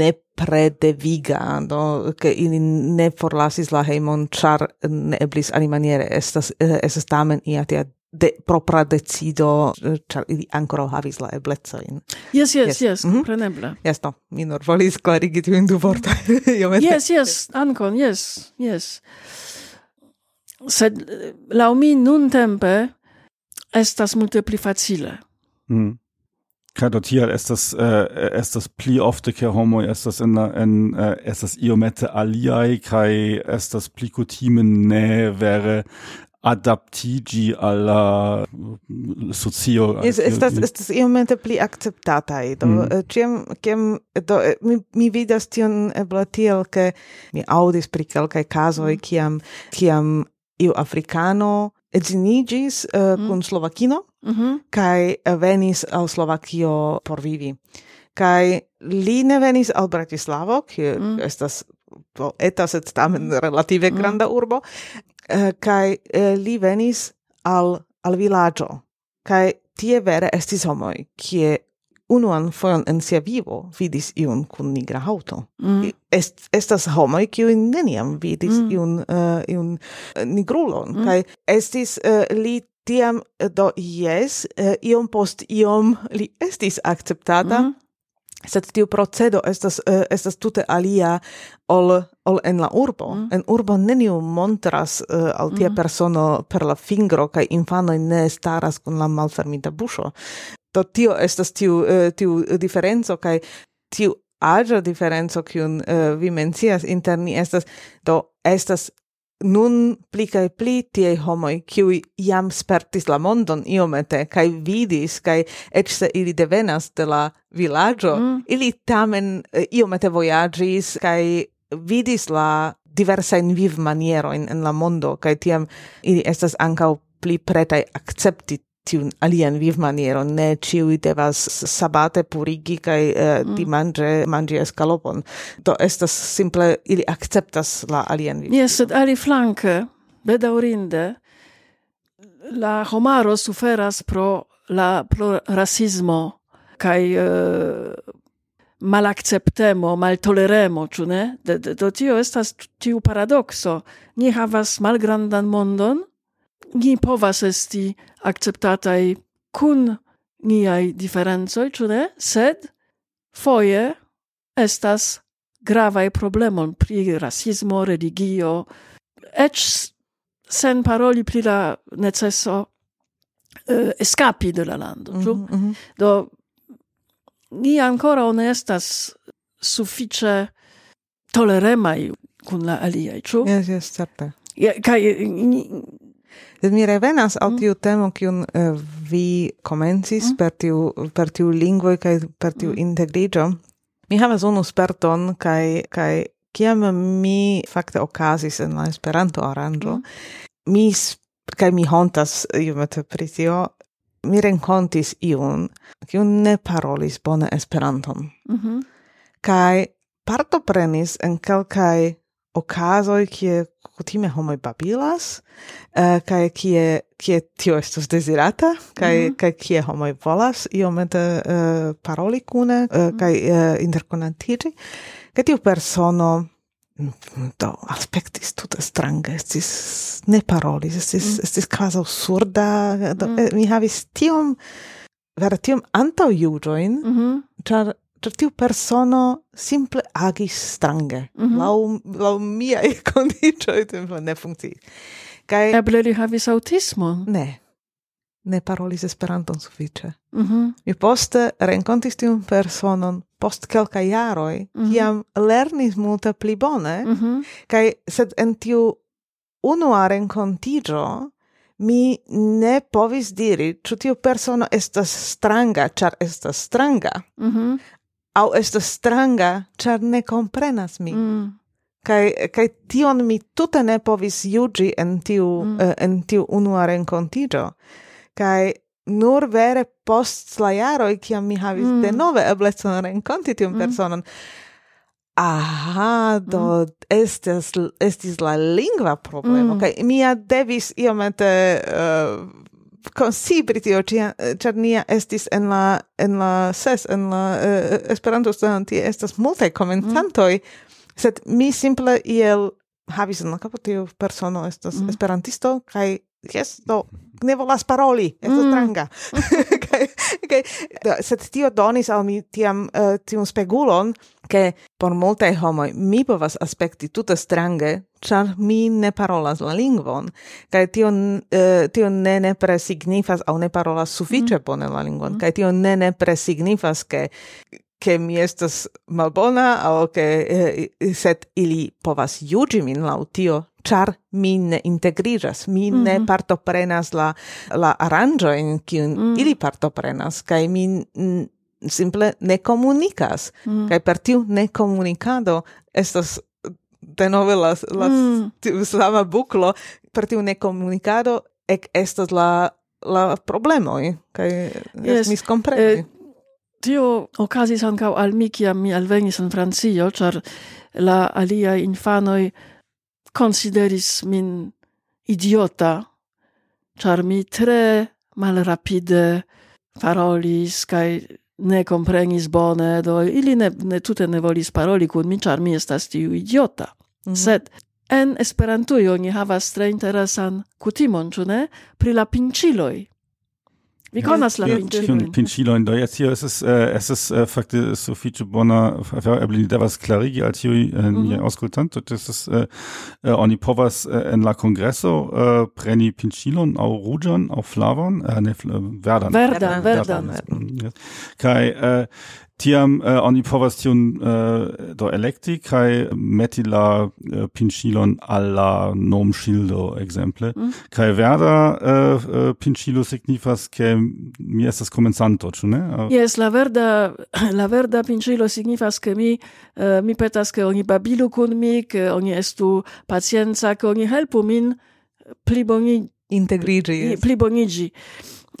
ne predeviga, do, che ili ne forlasis la heimon, char ne eblis alimaniere, estas, uh, estas tamen ia tia de propra decido eh, ĉar ili ancora havis la eblecojn.
Yes, yes, yes. Yes, mm -hmm.
Yes, no, mi nur volis klarigi tiujn du vorta.
yes, yes, ancon, yes, yes. Sed eh, laŭ mi nuntempe estas multe pli facile.
Mm. Kaj do tial estas uh, estas pli ofte ke homo, estas en en uh, estas iomete aliai, kaj estas pli kutime ne vere adaptigi alla mm, socio
es estas mm. estas iomete pli akceptataj do mm. Eh, Ciam kem do eh, mi, mi vidas tion eble tiel ke mi audis pri kelkaj kazoj mm. kiam kiam iu afrikano edzinigis uh, eh, mm. kun slovakino mm -hmm. kaj venis al Slovakio por vivi kaj li ne venis al Bratislavo kiu mm. estas etas et tamen relative granda urbo eh, kai eh, li venis al al villaggio kai tie vere estis homoj kie unuan fojon en sia vivo vidis iun kun nigra haŭto. Mm. Est, estas homoj kiu neniam vidis mm. iun uh, iun eh, nigrulon mm. kai estis uh, li tiam do jes uh, iom post iom li estis akceptata mm sed tiu procedo estas uh, estas tute alia ol ol en la urbo mm. en urbo neniu montras uh, al tia mm. persono per la fingro kaj infano ne staras kun la malfermita buŝo do tio estas tiu uh, tiu diferenco kaj tiu aĝa diferenco kiun uh, vi mencias inter ni estas do estas nun pli kaj pli tiei homoi, kiui jam spertis la mondon iomete, kaj vidis, kaj ec se ili devenas de la villaggio, mm. ili tamen eh, iomete voyagis, kaj vidis la diversain viv manieroin en la mondo, kaj tiam ili estas ancau pli pretai accepti tiun alian vivmanieron, ne ciui devas sabate purigi kai eh, mm. dimange mangi escalopon. Do estas simple ili acceptas la alian viv
Yes, sed ali flanke, bedaurinde, la homaro suferas pro la pro rasismo kai uh, eh, malacceptemo, maltoleremo, ĉu ne? De, de, do tio estas tiu paradokso. Ni havas malgrandan mondon, ni povas esti acceptatai kun niai differenzoi, ĉu ne? Sed foje estas gravae problemon pri rasismo, religio, ec sen paroli pri la necesso eh, escapi de la lando, mm mm -hmm. Do, ni ancora ne estas suffice toleremai kun la aliai, ĉu?
Yes, yes, certe.
Ja, kaj
Sed mi revenas al mm. tiu temo kiun uh, vi komencis mm. per tiu per tiu lingvoj kaj per tiu mm. Mi havas unu sperton kaj kaj kiam mi fakte okazis en la Esperanto aranĝo, mm. mi kaj mi hontas iomete pri tio, mi renkontis iun kiu ne parolis bone Esperanton.
Mm -hmm.
Kaj partoprenis en kelkaj okazoj, kie kutime homoj babilas, uh, kai kie, kie tio estos desirata, kai, mm -hmm. kai kie homoj volas iomete uh, paroli kune, uh, kaj kai uh, interconantigi, kaj tiu persono do aspektis tute strange, estis ne parolis, estis, mm. estis quasi surda, do, mm. mi havis tiom, vera tiom antau iuroin, mm -hmm. char ĉar tiu persono simple agis strange. Mm -hmm. lau, lau miaj condicioi ne funkciis.
Kai... eble li havis autismo?
Ne. Ne parolis Esperanton suffice. Mm -hmm. Mi poste rencontis tiun personon post kelka jaroj, mm -hmm. kiam lernis multe pli bone, mm -hmm. kai, sed en tiu unua rencontigio, mi ne povis diri, ĉu tiu persono estas stranga, char estas stranga, mm -hmm au estas stranga, char ne comprenas mi. Mm. Kai, kai tion mi tuta ne povis jugi en tiu, mm. uh, en tiu unua rencontigio. Kai nur vere post la jaroj kiam mi havis mm. denove eblecon renkonti tiun mm. personon. Aha, mm. do mm. estes, estis la lingva problemo. Mm. Kaj mi devis iomete uh, konsibri tio, eh, ĉar nia estis en la, en la ses, en la uh, Esperanto studenti, estas multaj komencantoj, mm. sed mi simple iel havis en la kapo tiu persono estas mm. esperantisto, kaj jes, do ne volas paroli, estas mm. stranga. okay. Sed tio donis al mi tiam uh, tiun spegulon, ke por multaj homoj mi povas aspekti tute strange, char mi ne parolas la lingvon, kaj tio, uh, tio ne nepre signifas, au ne parolas sufiĉe mm. bone la lingvon, mm. kaj tio ne nepre signifas ke che mi estas malbona, au che eh, set ili povas juĝi min lautio, char min integriras, min mm ne mhm. partoprenas la, la aranjo in kiun mm. ili partoprenas, kai min simple ne comunicas, mm. kai per tiu ne comunicado estas denove la, la mm. tiu sama buclo, per tiu ne comunicado ec estas la la problemoi, kai yes. miscompreni. Eh,
tio ocasis ancau al mi, ciam mi alvenis in Francio, char la alia infanoi consideris min idiota, char mi tre malrapide parolis kaj ne comprenis bone, do ili ne, ne tute ne volis paroli kun mi, char mi estas tiu idiota. Mm -hmm. Sed en Esperantujo ni havas tre interesan kutimon, ĉu ne, pri la pinciloj. Vi konas la
pinĉilojn. Pinĉilojn, do jes es, estas äh, estas äh, fakte so sufiĉe bona äh, afero, eble ni devas klarigi al tiuj niaj aŭskultantoj, ke äh, oni povas en la kongreso preni pinĉilon aŭ ruĝan aŭ flavan, ne verdan.
Verdan, verdan.
Kaj Tiam uh, oni povas tiun uh, do elekti kaj meti la uh, pinŝilon al la nomŝildo ekzemple mm. kaj verda uh, uh, pinŝilo signifas ke mi estas komencanto ĉu ne?
Uh. Jes la verda la verda pinŝilo signifas ke mi uh, mi petas ke oni babilu kun mi ke oni estu pacienca ke oni helpu min plibonigi
integrigi
Pli, plibonigi.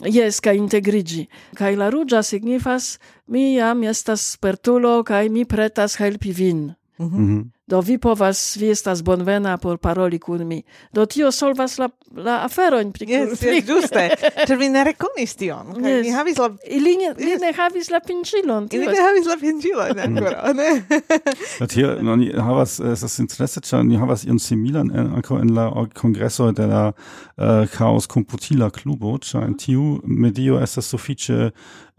Yes, ca integrigi. Cai la rugia signifas mi jam estas spertulo cae mi pretas helpi vin. Mm -hmm. Mm -hmm. Do vi povas, vi estas bonvena por paroli kun mi. Do tio solvas la, la aferon.
pri yes, pri... Yes, ĝuste. Ĉar vi ne rekonis tion. Yes. Mi havis la...
Ili ne, yes. ne havis la pincilon.
Ili ne havis la pinĉilon ancora, ne?
Do tio, no, ni havas, eh, estas interesse, cia ni havas ion similan eh, ankaŭ en la congreso de la uh, Chaos Computila Klubo, cia en tiu medio estas sufiĉe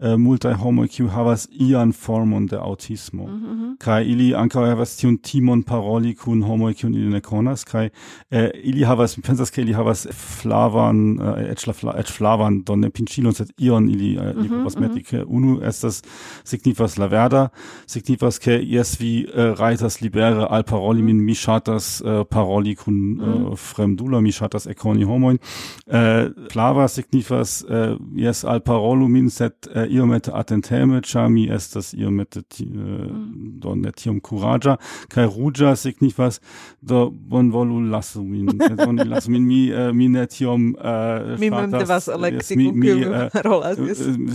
Äh, eh, multaj homoj kiu havas ian formon de autismo. mm -hmm. Kai ili ankaŭ havas tiun timon paroli kun homo kiun ili ne konas kai eh, äh, ili havas mi pensas ke ili havas flavan äh, eh, et, fla, et flavan don ne pinĉilon sed ion ili eh, mm -hmm, povas mhm. meti ke unu estas signifas la verda signifas ke jes vi eh, rajtas libere al paroli mhm. min mi shatas eh, paroli kun mm -hmm. eh, fremdula, mi shatas ekoni homoin. eh, flava signifas eh, jes al parolu min set eh, iomete atenteme, ĉar mi estas iomete uh, mm. do ne tiom kuraĝa kaj ruĝa signifas do bonvolu lasu min, bonvolu lasu min mi uh, mi ne tiom uh,
mi mem devas elekti yes, kun kiu parolas.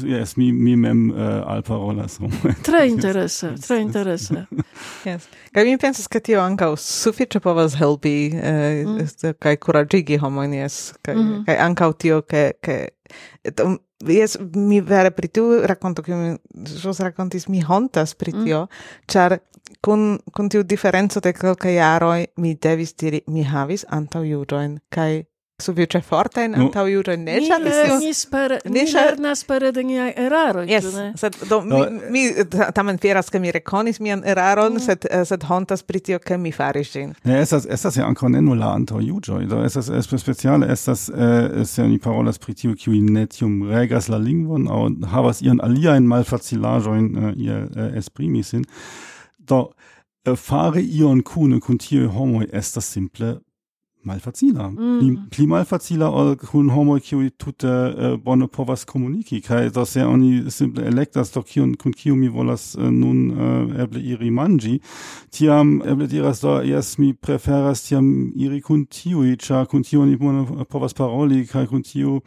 Jes, mi mi mem alparolas.
Tre interese, tre interese.
Jes. Kaj mi pensas ke tio ankaŭ sufiĉe povas helpi mm. kaj kuraĝigi homojn jes mhm. kaj ankaŭ tio ke ke Jes, mi vere pri tu rakonto, che mi jos racontis mi hontas pri mm. tio, mm. char kun, kun tiu diferenco de kelkaj jaroj mi devis diri, mi havis antaŭjuĝojn kaj sufiĉe fortajn no. antaŭjuĝojn ne
ŝatas. Ni, spera, ni lernas per de niaj eraroj.
Yes, ne? sed do, mi, no. mi tamen fieras, ke mi rekonis mian eraron, mm. sed, eh, sed hontas pri tio, ke mi faris ĝin.
Ne, estas, estas ja ankaŭ ne nur la antaŭjuĝoj, do estas speciale estas eh, se ni parolas pri tio, kiuj ne tiom regas la lingvon aŭ havas ian aliajn malfacilaĵojn eh, uh, ihr uh, eh, esprimi sin. Do fare ion kune kun tiuj homoj estas simple malfacila. Mm. Pli, pli malfacila ol kun homo kiu tute uh, bone povas komuniki Kai do se oni simple elektas do kiun kun kiu mi volas uh, nun uh, eble iri manĝi, tiam eble diras do jes mi preferas tiam iri kun tiu cha kun tiu ni bone povas paroli kai kun tiu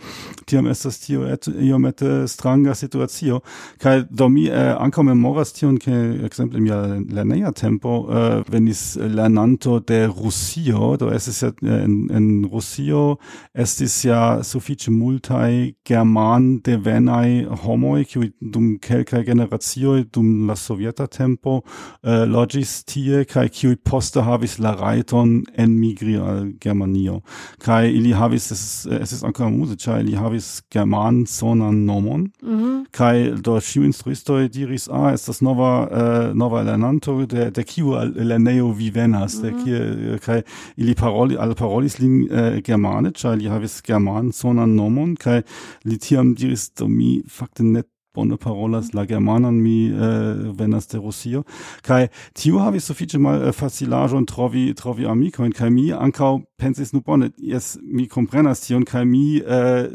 tiam estas tio et iomete stranga situacio Kai do mi uh, ankaŭ memoras tion ke ekzemple mia lerneja tempo uh, venis lernanto de Rusio, do estas ja en, en Rusio estis ja sufiĉe multaj german devenai homoi, qui dum kelkaj generacioj dum la sovieta tempo, eh, loĝis tie, kaj kiuj poste havis la rajton enmigri al Germanio. Kaj ili havis, es, es ist ancora ĉar ili havis german sonan nomon, mm -hmm. Kaj do ĉiuj instruistoj diris, ah, estas nova, eh, nova lernanto, de, de kiu lernejo vi venas, mm -hmm. de kie, kaj ili paroli, al parolis lin äh, germane, ĉar li havis germanan sonan nomon kaj li tiam diris do mi fakte net bone parolas la germanan mi äh, venas de Rusio kaj tiu havis sufiĉe mal eh, facilaĵon trovi trovi amikojn kaj mi ankaŭ pensis nu bone jes mi komprenas tion kaj mi eh,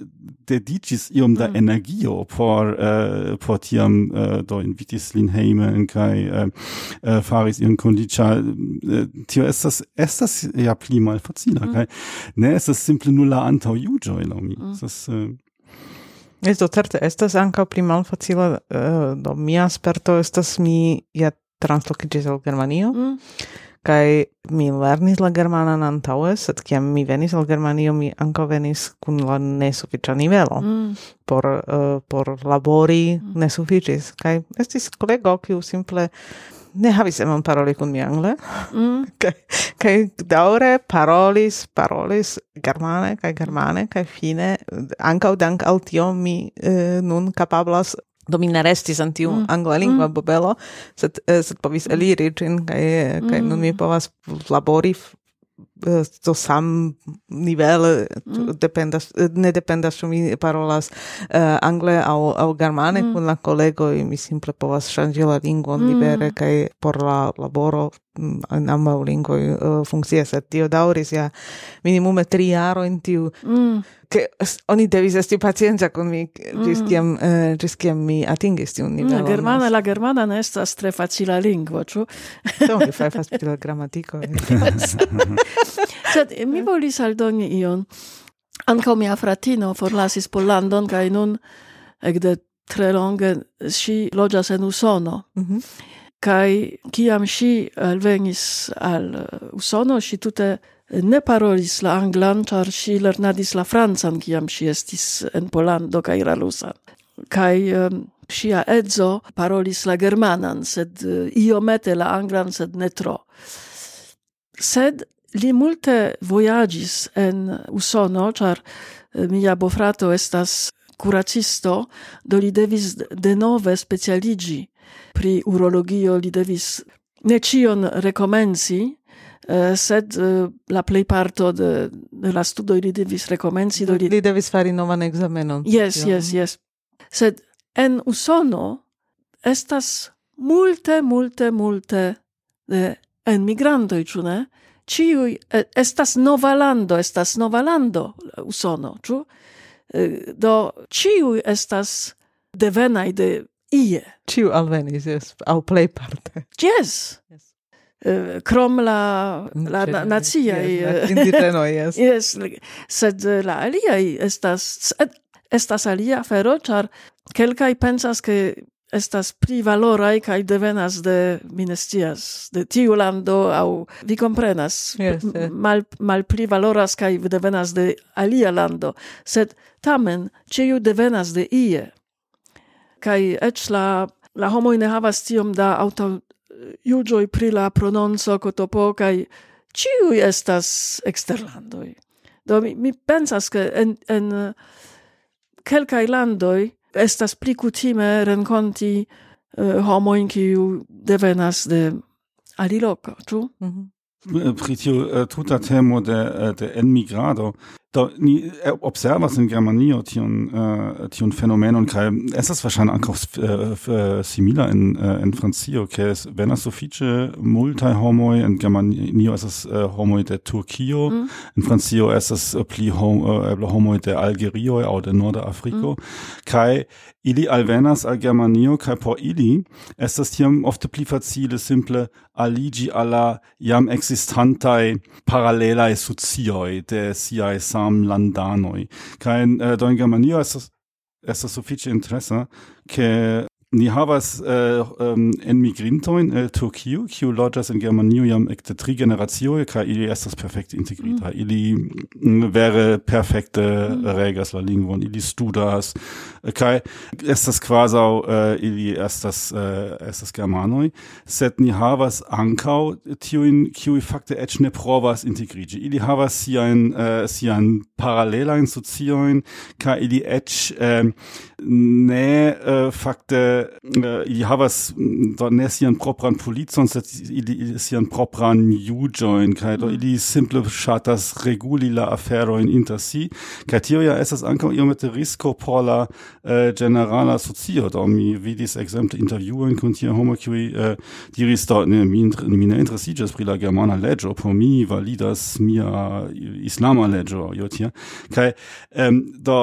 dediĉis iom da mm. energio por äh, por tiam äh, do invitis lin hejmen kaj äh, äh, faris ion kondiĉa äh, tio estas estas ja pli malfacila mm. kaj ne estas simple nur la antaŭjuĝoj laŭ mi mm. estas äh,
Es do certe estas ankaŭ pli malfacila uh, do mia sperto estas mi ja translokiĝis al Germanio. Mm. Kaj mi lernis la germanan antaŭe, sed kiam mi venis al Germanio, mi ankaŭ venis kun la nesufiĉa nivelo. Mm. Por, uh, por labori mm. nesufiĉis. Kaj estis kolego, kiu simple ne havis emon paroli kun mi angle. Mm. kai, kaj daure parolis, parolis germane kai germane kai fine ancau dank al tio mi eh, nun capablas do mi ne restis en tiu mm. angla lingua mm. bobelo, sed, eh, sed povis eliri cin, kai, kai mm. nun mi povas labori to sam nivel mm. dependas ne dependas ĉu mi parolas uh, angle aŭ aŭ germane mm. kun la kolegoj mi simple povas ŝanĝi la lingvon mm. libere kaj por la laboro mm, en ambaŭ lingvoj uh, funkcias sed tio daŭris ja minimume tri jarojn tiu mm. ke oni devis esti pacienca kun mi mm. ĝis mm. kiam uh, ĝis kiam mi atingis tiun mm, nivelon
la germana la germana ne estas tre facila lingvo ĉu
do mi fajfas pri la gramatiko
Sed mi volis aldoni ion. Ankaŭ mia fratino forlasis Pollandon kaj nun ekde tre longe ŝi loĝas en Usono. Mm -hmm. Kaj kiam ŝi alvenis al uh, Usono, ŝi tute ne parolis la anglan, ĉar ŝi lernadis la francan kiam ŝi estis en Pollando kaj Ralusa. Kaj um, ŝia edzo parolis la germanan, sed uh, iomete la anglan, sed ne tro. Sed Li multe voyagis en Usono, ĉar eh, mia bofrato estas curacisto, do li devis de nove specialigi pri urologio, li devis ne cion recomenci, Uh, eh, sed uh, la plei parto de, de la studo li devis recomenzi.
do li li devis fari novan examenon.
Yes, tion. yes, yes. Sed en Usono estas multe, multe, multe de enmigrantoj, ciu ne? ciui eh, estas nova lando, estas nova lando usono, ĉu? Eh, do ciui estas devenai de ie.
Ciu alvenis, yes, au plei parte.
Yes. yes. Krom la, mm, la na, naciaj...
Yes, indigenoj, yes.
yes. Sed la aliai estas... Estas alia fero, char kelkai pensas, ke estas pli valorai kai devenas de minestias de tiu lando au vi comprenas
yes,
yes. mal malpli valoras kai devenas de alia lando sed tamen ĉiu devenas de ie kai eĉ la la homo ne havas tiom da auto juĝoj pri la prononco kotopo kai ciu estas exterlandoi do mi, mi pensas ke en en kelkai landoi estas pli kutime renkonti eh, uh, homojn kiu devenas de aliloka, ĉu?
Mm -hmm. Pri tiu uh, eh, tuta temo de, eh, de enmigrado do ni äh, observas in Germanio tion uh, tion fenomenon es ist wahrscheinlich ankaŭ uh, simila in uh, äh, in Francio ke es venas sufiĉe multi homoi in Germanio ist uh, homoi de Turkio mm. in Francio estas uh, pli hom, uh, homoi de Algerio au de Nordafriko mm. kai ili alvenas al Germanio kai por ili estas hier oft pli facile simple aligi alla jam existantai parallelai socioj de siai samlandanoj. kein äh, eh, do Germanio estas estas sufiĉe interesa, ke ni havas uh, um, en migrintoin el Turkio, kiu loĝas en Germanio jam ekde tri generacioj kaj ili estas perfekte integrita. Mm. Ili vere perfekte mm. regas la lingvon, ili studas kaj estas kvazaŭ uh, ili estas uh, estas germanoj, sed ni havas ankaŭ tiujn kiuj fakte eĉ ne provas integriĝi. Ili havas siajn uh, siajn paralelajn sociojn kaj ili eĉ uh, ne uh, fakte Äh, äh, uh, ili havas mm, do ne sian propran policon, sed ili sian propran juĝojn kaj do mm. ili simple ŝatas reguli la aferojn inter si kaj tio ja estas ankaŭ iomete risko por la uh, ĝenerala socio. Do mi vidis ekzemple intervjuojn kun tiaj homoj kiuj uh, diris do ne mi, mi ne interesiĝas pri la germana leĝo por mi validas mia islama leĝo jo tie kaj um, do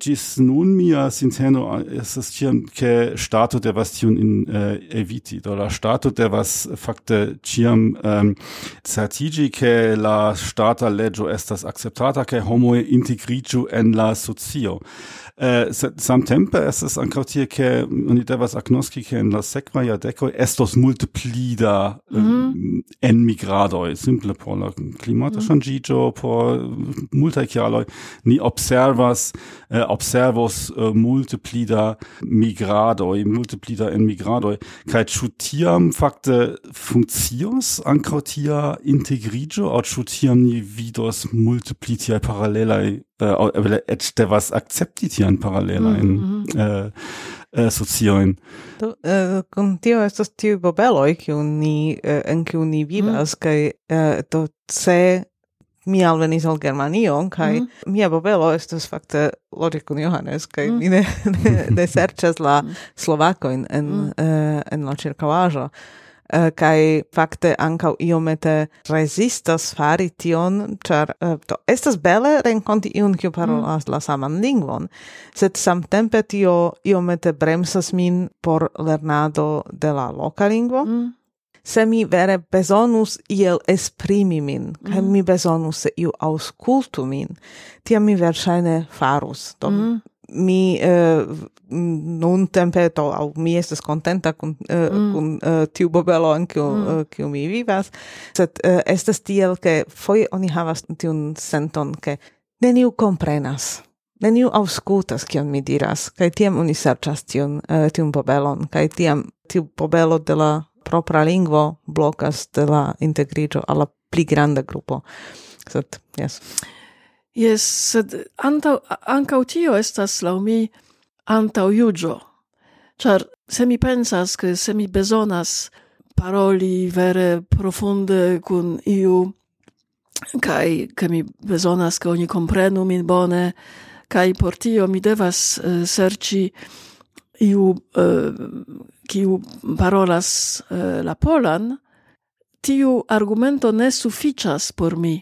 ĝis nun mia sinteno estas tiam ke Stato der was tiun in eh, eviti. Do la Stato der was fakte ciam um, ähm, certigi che la stata legio estas acceptata che homo integriĝu en la socio. Äh, eh, sed samtempe estas ankaŭ tie ke oni devas agnoski ke en la sekva jardeko estos multe pli da mhm. ähm, mm. eh, enmigradoj simple por la klimata mm. ŝanĝiĝo por multaj kialoj ni observas äh, observos eh, multe pli da migradoj multe pli da enmigradoj kaj ĉu tiam fakte funkcios ankaŭ tia integriĝo aŭ ĉu tiam ni vidos multe pli tiaj paralelaj äh, äh et devas hier tian paralelajn mhm, mm -hmm. äh sociojn.
Do, äh kun äh, tio estas tiuj bobeloj, kiun ni, äh en kiu ni vivas, mm. kaj eh, do se mi alvenis al Germanio, kai mm mia bobelo estos fakte logic kun Johannes, kai mm mi ne, ne, ne serĉas la mhm. Slovakoin en, mm -hmm. en la ĉirkaŭaĵo uh, kai fakte ankaŭ iomete rezistas fari tion, ĉar uh, to estas bele renkonti iun kiu parolas mm. la saman lingvon, sed samtempe tio iomete bremsas min por lernado de la loka lingvo. Mm. Se mi vere besonus iel esprimi min, mm. mi besonus se iu auskultu min, tiam mi verŝajne farus. Do mm mi eh, uh, nun tempeto au mi estas contenta kun uh, eh, mm. kun uh, eh, tiu bobelo ankiu mm. kiu mi vivas sed estas tiel ke foi oni havas tiun senton ke neniu komprenas neniu auscultas kion mi diras kaj tiam oni serĉas tiun tiun bobelon kaj tiam tiu bobelo de la propra lingvo blokas de la integriĝo al la pli granda grupo sed yes
Yes, sed antau, ancau tio estas lau mi antau iugio. Char se mi pensas che se mi besonas paroli vere profunde cun iu kai ke mi besonas ke oni comprenu min bone kai por tio mi devas eh, uh, serci iu eh, kiu uh, parolas uh, la polan tiu argumento ne suficias por mi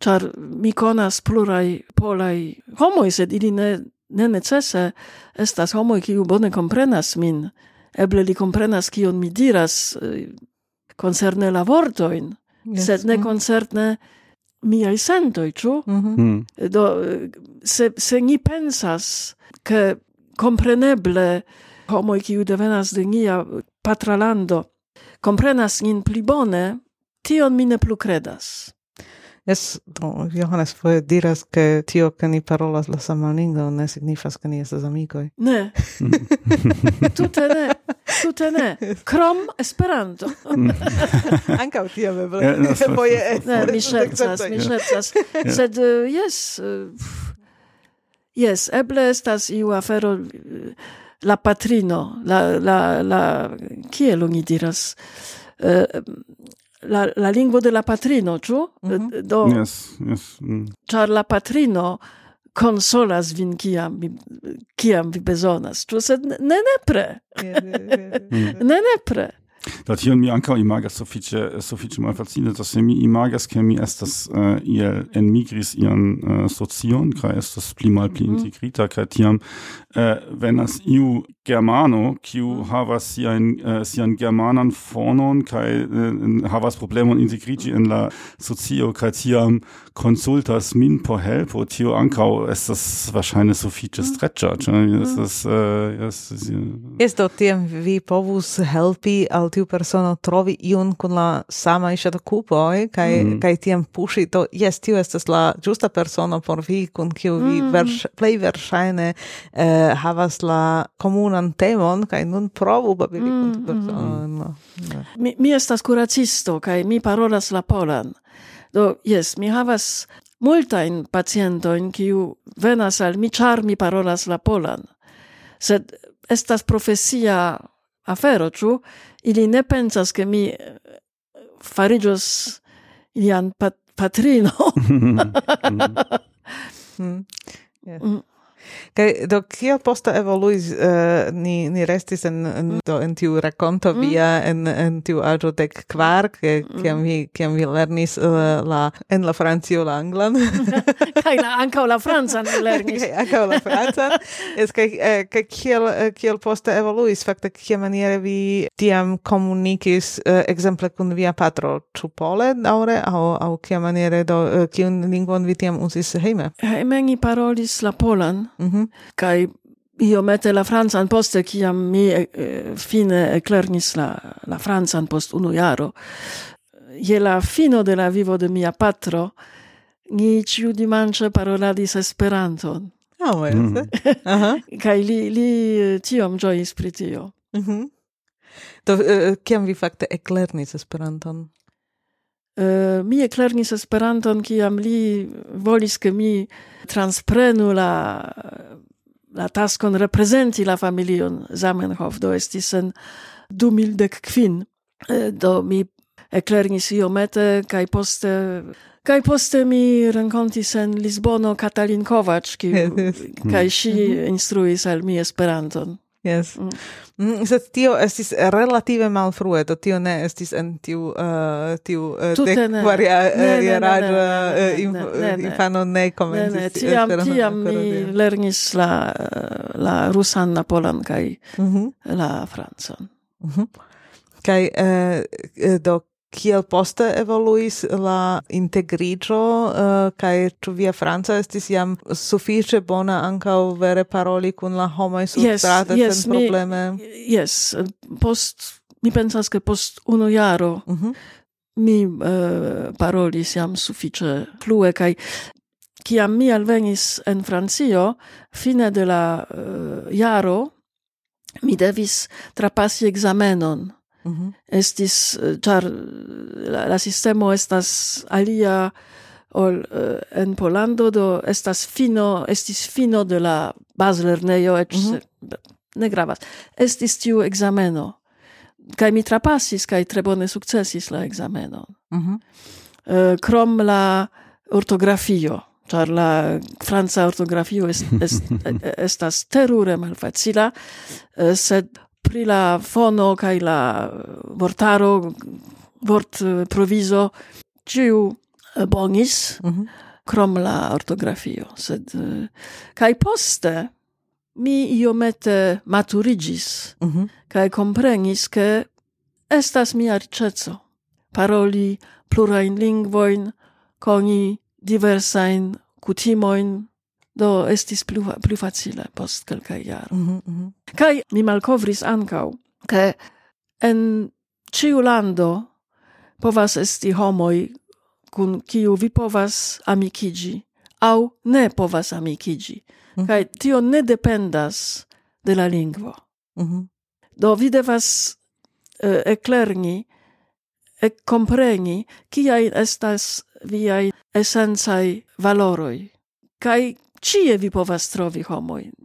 Char mi conas plurai polai homoi, sed ili ne, ne necese estas homoi kiu bone comprenas min. Eble li comprenas kion mi diras eh, concerne la vortoin, yes. sed ne mm. concerne miai sentoi, ĉu? Mm -hmm. Do, se, se ni pensas che compreneble homoi kiu devenas de nia patralando comprenas nin pli bone, tion mi ne plu credas.
Es, do, Johannes foje diras che tio che ni parolas la sama lingua ne signifas che ni estes amicoi.
Ne. tute ne. Tute ne. Krom Esperanto.
Anca tio eble. Eh, foje
ne, mi scherzas, mi scherzas. Sed eh, jes, eh, jes, eble estas iu afero la patrino, la la la kiel oni diras? Uh, la, la lingvo de la patrino, ĉu? Mm -hmm. Do
yes, yes. Mm.
Ĉar la patrino consolas vin kiam vi, kiam vi bezonas, ĉu sed ne nepre. Mhm. ne nepre.
Da tion mi ankaŭ imagas sufiĉe sufiĉe malfacile, dass se mi imagas ke mi estas uh, iel enmigris ian uh, socion kaj estas pli malpli mhm. integrita kaj tiam uh, venas iu germano kiu mhm. havas sian uh, sian germanan fonon kaj uh, havas problemon integrigi en la socio kaj tiam konsultas min por helpo tio ankaŭ estas verŝajne sufiĉe mhm. streĉa ĉu mhm. estas
jes do tiam vi povus helpi al tiu persono trovi iun kun la sama isha ŝatakupoj kaj mm. kaj tiam puŝi. To yes tio estas la ĝusta persono por vi kun kiu vi mm. verš, plej verŝajne uh, havas la komuna bonan temon kaj nun provu babili mm, kun persono.
Mm. mm. Mi, mi estas kuracisto kaj mi parolas la polan. Do jes, mi havas multajn pacientojn kiu venas al mi ĉar mi parolas la polan. Sed estas profesia afero, ĉu? Ili ne pensas ke mi eh, fariĝos ilian pat patrino.
Mm. mm. Yes. Mm. Kaj do kio posta evoluis uh, ni ni restis en, en do en tiu rakonto mm. via mm. en en tiu aĝo dek kvar ke kiam vi kiam vi lernis uh, la en la Francio la anglan.
Kaj la ankaŭ la francan lernis.
Kaj ankaŭ la francan. Es kaj eh, kaj kiel eh, kiel posta evoluis? Fakte kiamaniere vi tiam komunikis uh, ekzemple kun via patro ĉu pole daŭre aŭ aŭ kiamaniere do kiun lingvon vi tiam uzis hejme?
Hejme ni parolis la polan. Mm -hmm kai io mette la francan poste kiam mi eh, fine eklernis la la francan post unu jaro je la fino de la vivo de mia patro ni ĉiu dimanĉe paroladis Esperanton.
Ah, oh, mm
-hmm. uh -huh. li li eh, tiom ĝojis pri tio.
Mm -hmm. uh, kiam vi fakte eklernis Esperanton?
mi eklernis Esperanton kiam li volis ke mi transprenu la la taskon reprezenti la familion Zamenhof. Do estis en 2010 kvin do mi eklernis iomete kaj poste kaj poste mi renkontis en Lisbono Katalin Kovač kaj ŝi mhm. instruis al mi Esperanton.
Yes. Mm. Mm, Sed tio estis relative malfrue, do tio ne estis en tiu uh, tiu uh, dekvariaraĝa uh, infano ne komencis.
Tiam, tiam mi lernis la, uh, la rusan, mhm. la polan kaj mm -hmm. la francan.
Mm -hmm. Kaj uh, eh, do kiel poste evoluis la integrigio uh, eh, kai tu via franca estis jam sufiĉe bona ankaŭ vere paroli kun la homoj surstrate yes, yes, sen probleme
yes post mi pensas ke post unu jaro uh -huh. mi uh, parolis jam sufiĉe flue kai kiam mi alvenis en Francio fine de la uh, jaro mi devis trapasi examenon Mm -hmm. Estis, eh, char eh, la, la sistemo estas alia ol uh, en Polando, do estas fino, estis fino de la bazlernejo, ec mm -hmm. ne gravas. Estis tiu exameno. Kaj mi trapasis, kaj tre bone sukcesis la examenon.
Mm
-hmm. uh, krom la ortografio, ĉar la franca ortografio est, est, estas terure malfacila, sed pri la fono kaj la vortaro vort eh, provizo ciu eh, bonis
mm -hmm.
krom la ortografio sed eh, kaj poste mi iomete maturigis
mm
-hmm. kaj komprenis ke estas mia riĉeco paroli plurajn lingvojn koni diversajn kutimojn do estis plu plu facile post kelkaj jaroj.
Mm -hmm,
mm mi malkovris ankaŭ, ke en ciu lando povas esti homoj kun kiu vi povas amikiĝi au ne povas amikiĝi.
Mm
-hmm. Tio ne dependas de la lingvo.
Mm -hmm.
Do vi devas uh, e compreni kiaj estas viai esencaj valoroi kai Cie vi povas trovi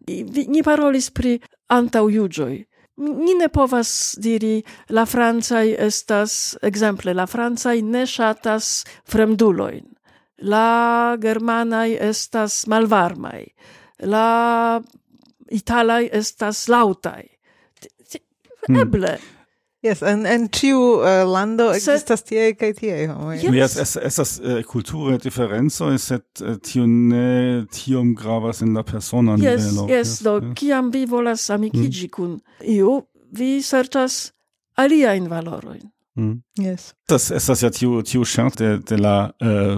i Vi ni parolis pri antaŭjuĝoj. Ni ne povas diri la Francai estas exemple, la Francai ne shatas fremduloin. La Germanai estas malvarmai. La Italai estas lautai.
Hmm.
Eble. Hmm.
Yes, en en tiu uh, lando
ekzistas
existas tie kaj tie homoj.
Yes.
yes, es estas uh, eh, kulture diferenco, eh, sed uh, tio ne tiom gravas en la persona
yes,
nivelo.
Yes, yes, do
yes.
kiam vi volas amikigi mm. kun iu, vi serĉas aliajn valorojn.
Mm.
Yes.
Das estas ja tiu tiu chance de de la eh,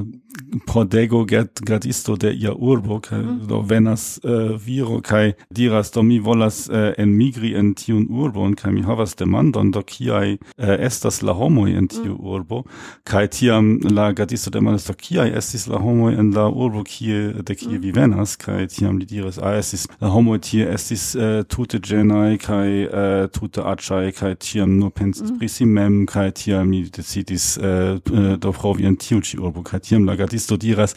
Prodego get gradisto de ia urbo kaj do venas eh, viro kaj diras do mi volas eh, enmigri en tiun urbon kaj mi havas demandon do kiaj eh, estas la homoj en tiu mm. urbo kaj tiam la gradisto demandas do kiaj estis la homoj en la urbo kie de kie mm. vi venas kaj tiam li diras ah estis la homoj tie estis eh, tute ĝenaj kaj eh, tute aĉaj kaj tiam nur pensis mm. pri si mem kaj tiam mi decidis vizitis äh, eh, eh, Dovrovi en tiu ĉi urbo kaj tiam la gardisto diras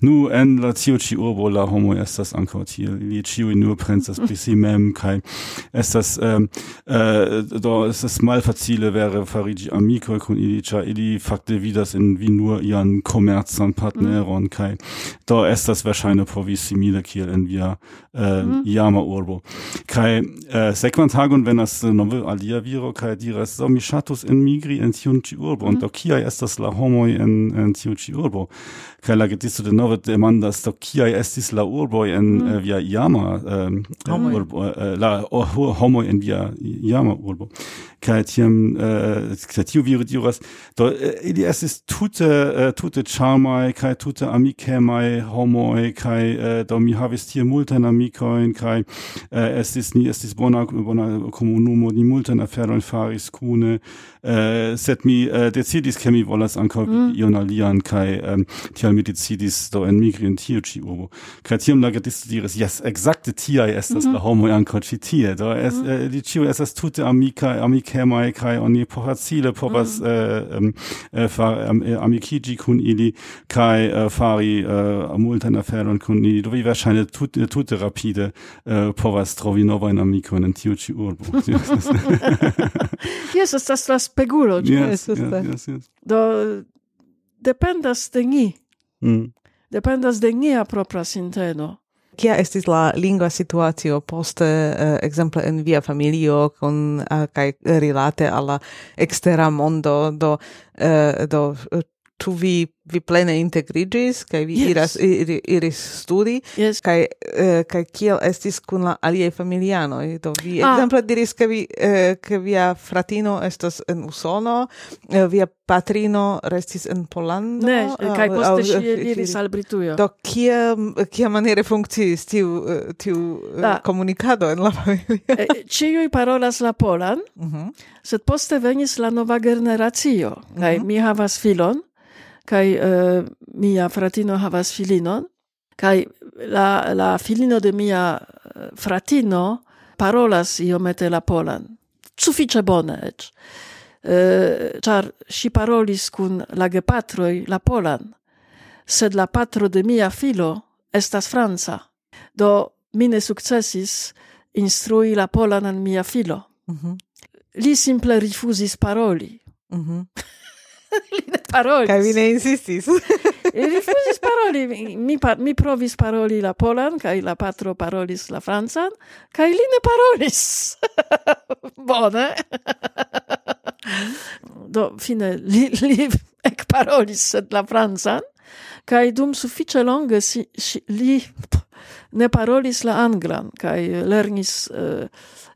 nu en la tiu ĉi urbo la homo estas ankaŭ tiel, ili ĉiuj nur pensas pri si mem kaj estas äh, eh, do estas malfacile vere fariĝi amikoj kun ili ĉar ili fakte vidas in vi nur ian komercan partneron mm. kaj do estas verŝajne vi simile kiel en via eh, mm. iama urbo kaj eh, sekvan tagon venas nove alia viro kaj diras so mi ŝatus enmigri en tiun ĉi urbo urbo mm. do kiaj estas la homoj en en tiu ĉi urbo kaj la getisto denove demandas do kiaj estis la urboj en mm. uh, via iama um,
homoj.
urbo uh, la oh, homoj en via iama urbo kaj tiam eh, kaj tiu viro diras do uh, ili estis tute uh, tute charmaj kaj tute amikemaj homoj kaj uh, do mi havis tie multajn amikojn kaj ist estis ni estis bona bona komunumo ni multajn aferojn faris kune uh, sed mi eh, decidis che mi volas ankaŭ mm. ion alian kaj um, tial mi decidis do enmigri en tio ĉi urbo kaj tiam la gedisto diris jes ekzakte tiaj estas mm -hmm. la homoj ankaŭ ĉi tie do es, mm -hmm. eh, li ĉiu estas tute amikaj amikemaj kaj oni poracile povas mm -hmm. eh, far, am, eh, amikiĝi kun ili kaj eh, fari eh, multajn aferojn kun ili do vi verŝajne tute, tute rapide eh, povas trovi novajn amikojn en tio ĉi urbo
yes, estas la spegulo ĉu
yes,
yes.
Sube.
Yes,
yes.
Do dependas de ni.
Mm.
Dependas de nia propra sinteno.
Kia estis la lingua situatio poste, uh, exemple, en via familio, con, eh, uh, kai rilate alla extera mondo, do, uh, do tu vi vi plene integrigis kai vi
yes.
iras ir, iris studi
yes.
kai uh, kai kiel estis kun la aliaj familianoj do vi
ah.
ekzemple diris ke vi uh, ke via fratino estas en Usono uh, via patrino restis en polando
ne
au,
kaj poste ŝi iris al Britujo
do kia kia maniere funkciis tiu tiu
da.
komunikado en la familio
ĉiuj parolas la polan
mm
sed poste venis la nova generacio kaj mhm. mi havas filon kai uh, mia fratino havas filinon. Kai la la filino de mia eh, fratino parolas iomete la polan. Sufiĉe bone eĉ. Uh, ĉar ŝi parolis kun la gepatroj la polan sed la patro de mia filo estas franca. Do mi ne sukcesis instrui la polan al mia filo.
Mm -hmm.
li simple rifuzis paroli.
Mm -hmm.
li ne parolis.
Kaj vi ne insistis.
li rifuzis paroli. Mi, pa, mi provis paroli la polan, kaj la patro parolis la francan, kaj li ne parolis. Bone. Do, fine, li, li ec parolis sed la francan, kaj dum sufiĉe longe si, si, li ne parolis la anglan kaj lernis uh,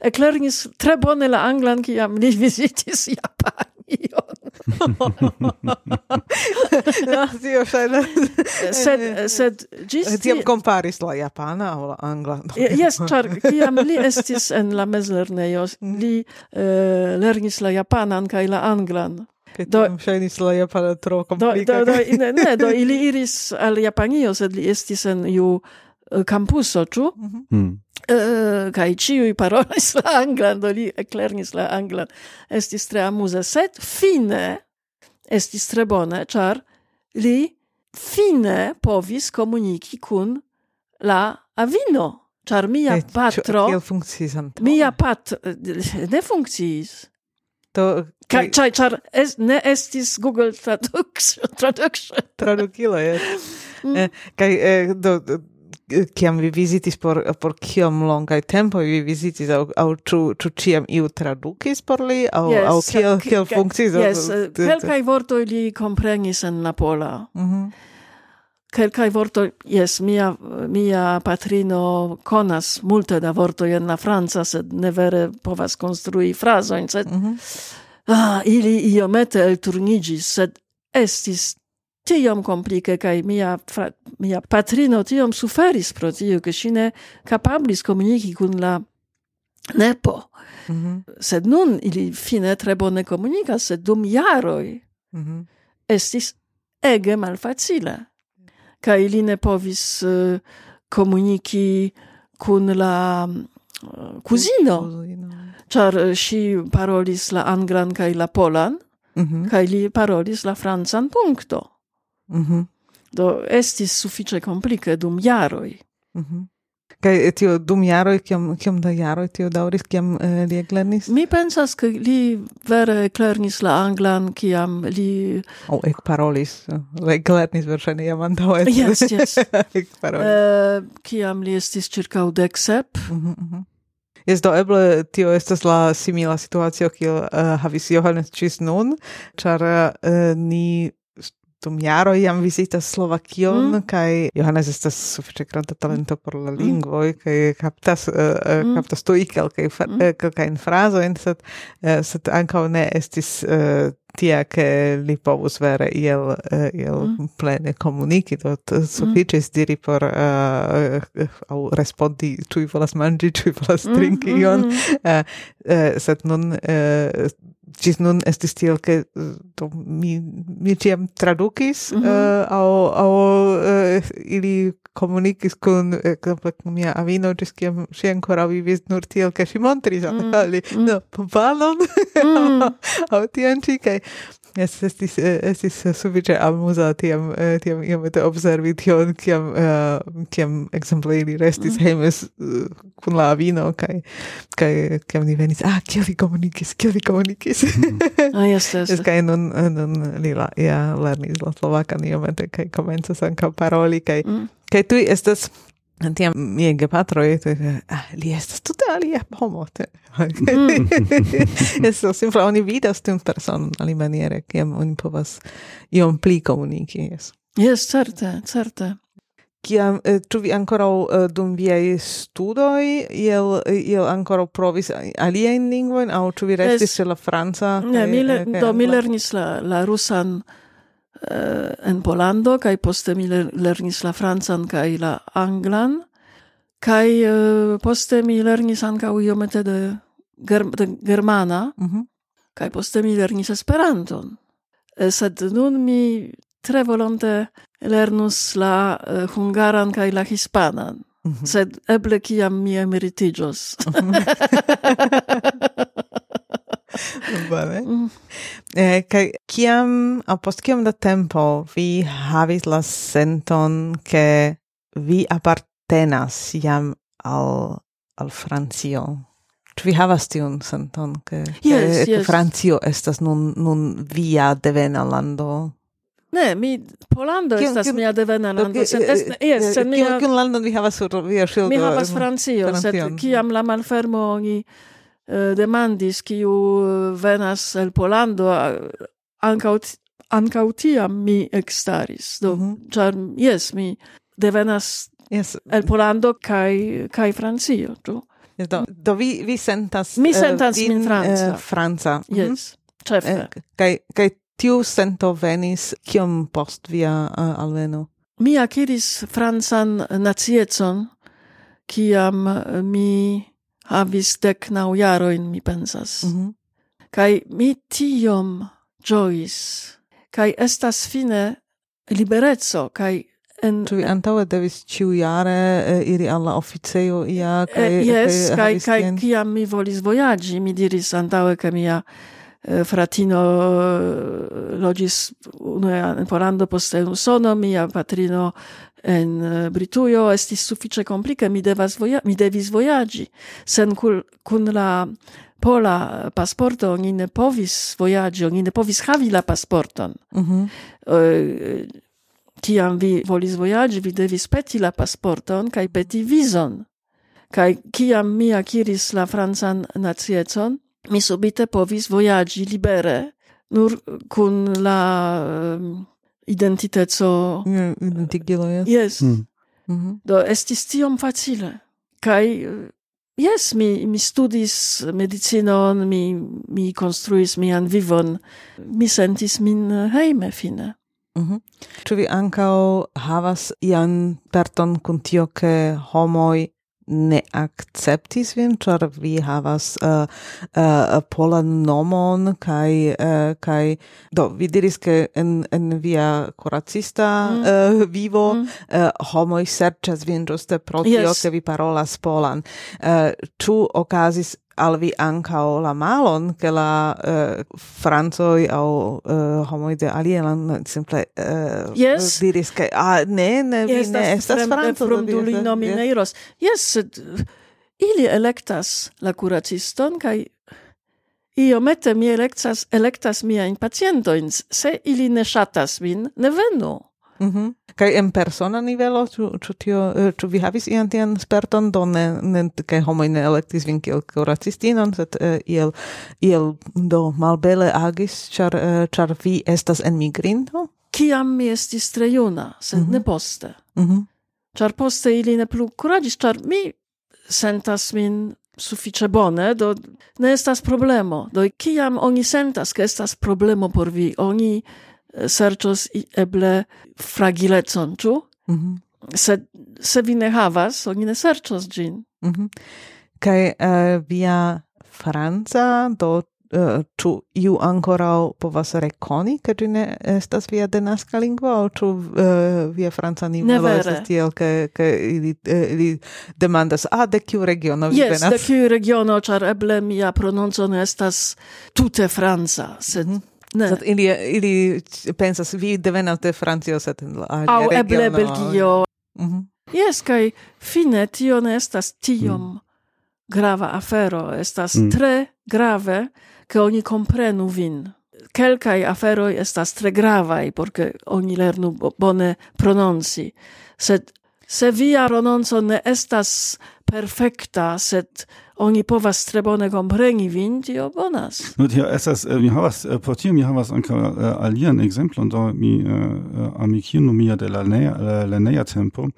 eklernis tre bone la anglan kiam li visitis Japan.
no, tio ŝajnas.
sed sed ĝis eh,
tiam comparis la japana o la angla.
yes, char, kiam li estis en la mezlernejo, li uh, lernis la japanan kaj la anglan.
Kaj
do
ŝajnis la japana tro komplika.
Do, do, do, ne, ne, do ili iris al Japanio, sed li estis en ju Eh, campuso, ĉu?
Mm -hmm.
Eh, uh, kai ciui parolis la anglan, do li eclernis la anglan. Estis tre amusa, sed fine estis tre bone, char li fine povis komuniki kun la avino. Char mia
eh, e,
patro...
Kiel funkciis antaŭe?
Mia pat Ne funkciis.
Do...
Kaj,
char,
ĉar es, ne estis Google traduction. Traduction.
Tradukilo, jes.
Mm.
Eh, kai eh, do, do kiam vi visitis por por kiom longa tempo vi visitis au au ĉu ĉu ciam iu tradukis por li au
yes,
au kiel kiel funkciis
Yes, eh, kelkaj vortoj li komprenis en la pola.
Mhm.
Mm kelkaj vortoj yes mia mia patrino konas multe da vortoj en la franca sed ne vere povas konstrui frazojn sed
mm -hmm.
ah, ili iomete elturniĝis sed estis tiom komplike kaj mia, fra, mia patrino tiom suferis pro tio, ke ŝi ne kapablis komuniki kun la nepo.
Mm -hmm.
Sed nun ili fine tre bone komunikas, sed dum jaroj
mm -hmm.
estis ege malfacile. Kaj ili ne povis eh, uh, komuniki kun la uh, kuzino, ĉar uh, ŝi parolis la anglan kaj la polan,
Mm -hmm.
kaj li parolis la francan punkto.
Mm -hmm.
Do estis sufiĉe komplike dum jaroj.
Mm -hmm. Kaj eh, tio dum jaroj, kiom, kiom da jaroj tio daŭris, kiam eh, li eklernis?
Mi pensas, ke li vere eklernis la anglan, kiam li...
O, oh, ekparolis. Eklernis verŝajne jam antaŭe.
Yes, yes.
ekparolis.
Eh, kiam li estis circa dek sep.
Mm-hmm. Mm -hmm. Jes do eble tio estas la simila situacio kiel uh, havis Johannes ĝis nun, ĉar uh, ni dum jaroj jam vizitas Slovakion
mm.
kaj Johannes estas sufiĉe granda talento por la mm. lingvoj kaj kaptas uh, uh, kaptas tuj kelkaj
mm.
Eh, kelkajn frazojn sed uh, sed ankaŭ ne estis uh, tia che li povus vere iel, iel
mm.
plene comunici, do sufficis mm. diri por uh, au respondi cui volas mangi, cui volas mm, trinki
mm.
uh, uh, sed nun uh, ĝis nun estis tiel ke eh, do mi mi ĉiam tradukis eh, mm -hmm. uh, aŭ aŭ uh, eh, ili komunikis kun ekzemple kun mia avino ĝis kiam ŝi ankoraŭ vivis nur tiel ke ŝi montris mm. al
mm
-hmm.
ali
no povalon
mm -hmm.
aŭ tian ĉi kaj Yes, estis, eh, estis sufiĉe amuza tiam, eh, tiam iomete observi tion, kiam, uh, kiam ekzemple ili restis
mm.
hejme kun la avino, kaj, kaj kiam ni venis, ah, kiel li komunikis, kiel li komunikis. Mm.
ah, yes.
jes. Kaj nun, nun li la, ja lernis la slovakan iomete, kaj komencas ankaŭ paroli, kaj,
mm.
kaj tuj estas Tiam mia gepatroj ah, li estas tute alia homo. Mm. Estas simple oni vidas tiun personon alimaniere, kiam oni povas iom pli komuniki. Yes,
yes, certe, certe.
Kiam, eh, ĉu vi ankoraŭ eh, dum viaj studoj iel, iel eh, ankoraŭ provis aliajn lingvojn, aŭ ĉu vi restis ĉe la franca?
Ne, mi, do mi lernis la, la rusan Eh, en Polando, kai poste mi lernis la francan kai la anglan, kai eh, poste mi lernis ankaŭ iomete de, ger de germana,
mm -hmm.
kai poste mi lernis Esperanton. Eh, sed nun mi tre volonte lernus la hungaran kai la hispanan.
Mm -hmm.
Sed eble kiam mi emeritiĝos.
Bone.
Mm.
Eh, kai kiam, a post kiam da tempo vi havis la senton che vi appartenas jam al, al Francio? Ĉu vi havas tiun senton, ke,
yes,
ke,
yes.
Francio estas nun, nun via devena lando?
Ne, mi Polando
kion,
estas
kion,
mia devena lando.
Do,
sen,
eh,
es, eh, yes,
sen
eh, mia...
Kiun landon vi havas sur via ŝildo?
Mi havas Francio,
Francion.
sed kiam la malfermo oni Eh, demandis kiu eh, venas el Polando ankaŭ ankaŭ tiam mi ekstaris do
mhm.
ĉar mm -hmm. mi devenas
yes.
el Polando kaj kaj Francio ĉu
yes, do, do vi vi sentas
mi
eh,
sentas uh,
vin,
min franca
uh, franca mhm.
jes mm -hmm. ĉefe
eh, kaj kaj tiu sento venis kiom post via uh, alveno
mi akiris francan naciecon kiam mi havis dek naŭ jarojn, mi pensas.
Mm
-hmm. Kaj mi tiom ĝojis. Kaj estas fine liberezzo, kai En...
Czyli antaŭe devis ĉiujare iri al la oficejo ia kaj
eh, yes,
kaj kaj
kiam mi volis vojaĝi, mi diris antaŭe ke mia fratino loĝis unu en Pollando, poste en Usono, mia patrino en eh, Britujo estis sufiĉe komplike, mi devas voja mi devis vojaĝi sen kul kun la pola pasporto oni ne povis vojaĝi, oni ne povis havi la pasporton.
Mm
-hmm. uh, kiam vi volis vojaĝi, vi devis peti la pasporton kaj peti vizon. Kaj kiam mi akiris la francan naciecon, mi subite povis vojaĝi libere nur kun la um, identiteco.
Yeah, identigilo, yes.
Yes.
Mm.
Mm.
Do estis tiom facile. Kai eh, Yes, mi, mi studis medicinon, mi, mi construis mian vivon, mi sentis min eh, heime fine.
Mm -hmm. Ĉu vi ankaŭ havas ian perton kun tio, ke homoj ne acceptis vin, char vi havas uh, uh, polan nomon, kai, uh, kai, do, vi diris ke en, en via kuracista
mm.
uh, vivo
mm.
uh, homoi serĉas vin ĝuste pro tio,
yes.
ke vi parolas polan. Uh, ĉu okazis al vi ancao la malon che la uh, francoi au uh, homoi de alielan simple uh,
yes.
diris che ah, ne, ne, yes, vi ne estas franco.
From
dulino
mi ne iros. Yes, sed ili electas la curaciston, kai iomete mi electas, electas miain pacientoin, se ili ne shatas min, ne venu.
Mm -hmm. Kaj en persona nivelo, ĉu ĉu tio eh, ĉu vi havis ian tian sperton do ne ne kaj homoj ne elektis vin kiel kuracistinon, sed uh, iel iel do malbele agis, ĉar uh, ĉar vi estas en migrinto?
Kiam mi estis tre juna, sed mm -hmm. ne mhm. poste.
Mm -hmm.
Ĉar poste ili ne plu kuraĝis, ĉar mi sentas min sufiĉe bone, do ne estas problemo. Do kiam oni sentas, ke estas problemo por vi, oni serĉos eble fragilecon, ĉu?
Mm -hmm.
Sed se vi ne havas, oni ne serĉos ĝin.
Mm -hmm. Kaj uh, via franca do eh, ĉu uh, iu ankoraŭ povas rekoni, ke ĝi ne estas via denaska lingvo, aŭ ĉu uh, via franca nivelo estas tiel, ke, ke ili, uh, ili demandas, a, ah, de kiu regiono vi
yes,
venas?
De kiu regiono, ĉar eble mia prononco ne estas tute franca, sed
mm -hmm.
Ne.
Sed ili, ili pensas, vi devenas de Francio, sed en la alia
Au eble Belgio.
Mm -hmm.
Yes, kai fine tio ne estas tiom mm. grava afero. Estas
mm.
tre grave, ke oni comprenu vin. Kelkaj aferoj estas tre gravaj, porque oni lernu bone prononci. Sed se via prononco ne estas perfecta, sed oni povas tre bone kompreni vin, tio bonas.
No, tio estas, mi havas, por tio mi havas anka alian exemplon, do mi uh, amikino mia de la lerneja tempo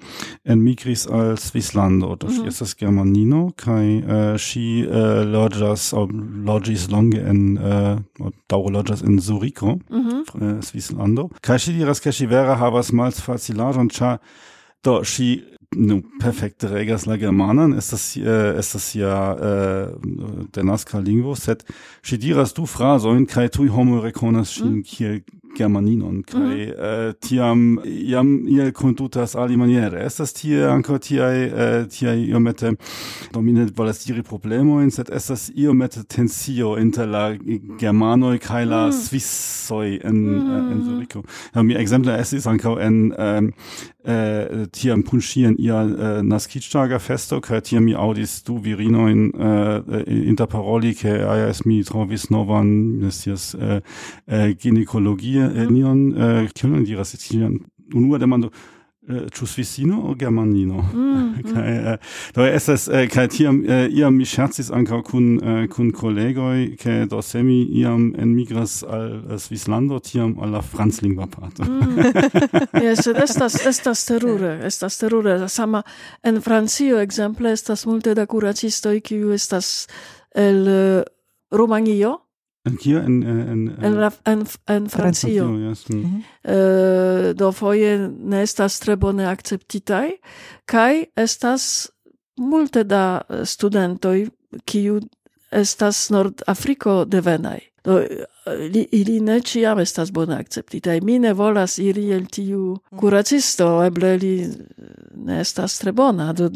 en migris al Svislando, do mm
-hmm.
estas germanino, kai uh, si uh, lodgas, ob, lodgis longe en, uh, dauro lodgas en
Zurico,
mm Svislando, kai si diras, kai si vera havas mals facilajon, cha do si eine perfekte Regas la Germanan ist das, äh, ist das ja äh, der Nazca Linguo Set. Shidiras du fra soin kai tui homo reconas hm? shin kiel germaninon mhm. kai uh, eh, tiam iam iel kondutas ali maniere estas tie ankaŭ tiaj uh, tiaj iomete domine Problemo problemojn sed estas iomete tensio inter la germanoj kaj la mm. svissoj en mm. uh, en mhm. Zuriko ja, mi ekzemple estis ankaŭ en um, äh, tiam punschien ia äh, naskitstager festo kai tiam mi audis du virino in äh, interparoli ke ajas mi trovis novan nestias äh, äh, gynäkologie Eh, nion eh, kion oni diras tion unua demando eh, Ĉu Svisino o Germanino? Mm, mm. Kaj do estas kaj tiam iam mi ŝercis ankaŭ kun kun kolegoj, ke do se mi iam enmigras al Svislando, tiam al la franclingva parto.
Mm. Jes, estas estas terure, estas terure. Sama en Francio ekzemple estas multe da kuracistoj kiu estas el Rumanio
En kio? En, eh,
en, eh, en, en, en, en Francio. Francio yes. mm -hmm. uh, do foje ne estas tre bone akceptitaj, kaj estas multe da studentoj, kiu estas Nord-Afriko devenaj. Do, eh, li, ili ne ciam estas bona acceptita. Mi ne volas iri el tiu mm. curacisto, eble li eh, ne estas tre bona. Do,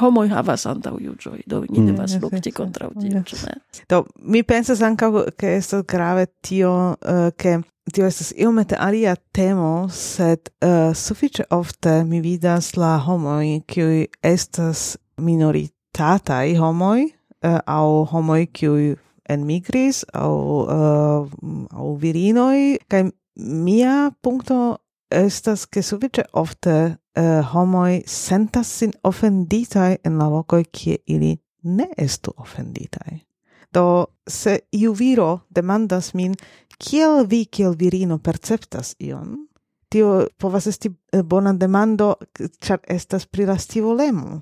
homoj havas antau juĝoj, do ni mm, devas lukti kontraŭ mm, tio, ĉu ne?
Do, mi pensas ankaŭ, ke estas grave tio, eh, ke uh, tio estas iomete alia temo, sed uh, sufiĉe ofte mi vidas la homoj, kiuj estas minoritataj homoj, uh, au homoj, kiuj enmigris au uh, au virinoi kai mia punto estas ke sufiĉe ofte uh, homoj sentas sin ofenditaj en la lokoj kie ili ne estu ofenditaj. Do se iu viro demandas min kiel vi kiel virino perceptas ion, tio povas esti eh, bona demando, ĉar estas pri la scivolemo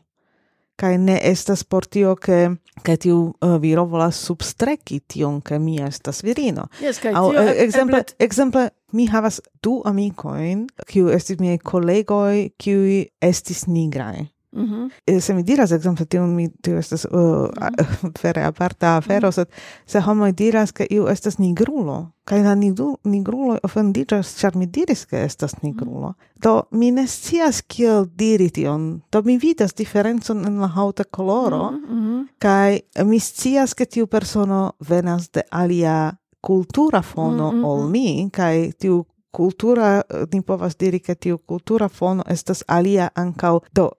kai ne estas por tio ke ke tiu uh, viro volas substreki tion ke mi estas virino.
Yes, kai Au, tio, eh, uh,
exemple, exemple mi havas du amikoin, kiu estis miaj kolegoj, kiu estis nigraj. Mm -hmm. Se mi diras, exemple, tiu mi, tiu estas uh, mm vere -hmm. aparta afero, mm -hmm. se homoi diras che iu estas nigrulo, kai la nigrulo ofendigas, char mi diris che estas mm-hmm. nigrulo, mm -hmm. do mi ne scias kiel diri tion, do mi vidas diferencon en la hauta coloro, mm mm-hmm. kai mi scias che tiu persono venas de alia cultura fono mm -hmm. ol mi, kai tiu cultura ni povas diri ke tiu cultura fono estas alia ancau do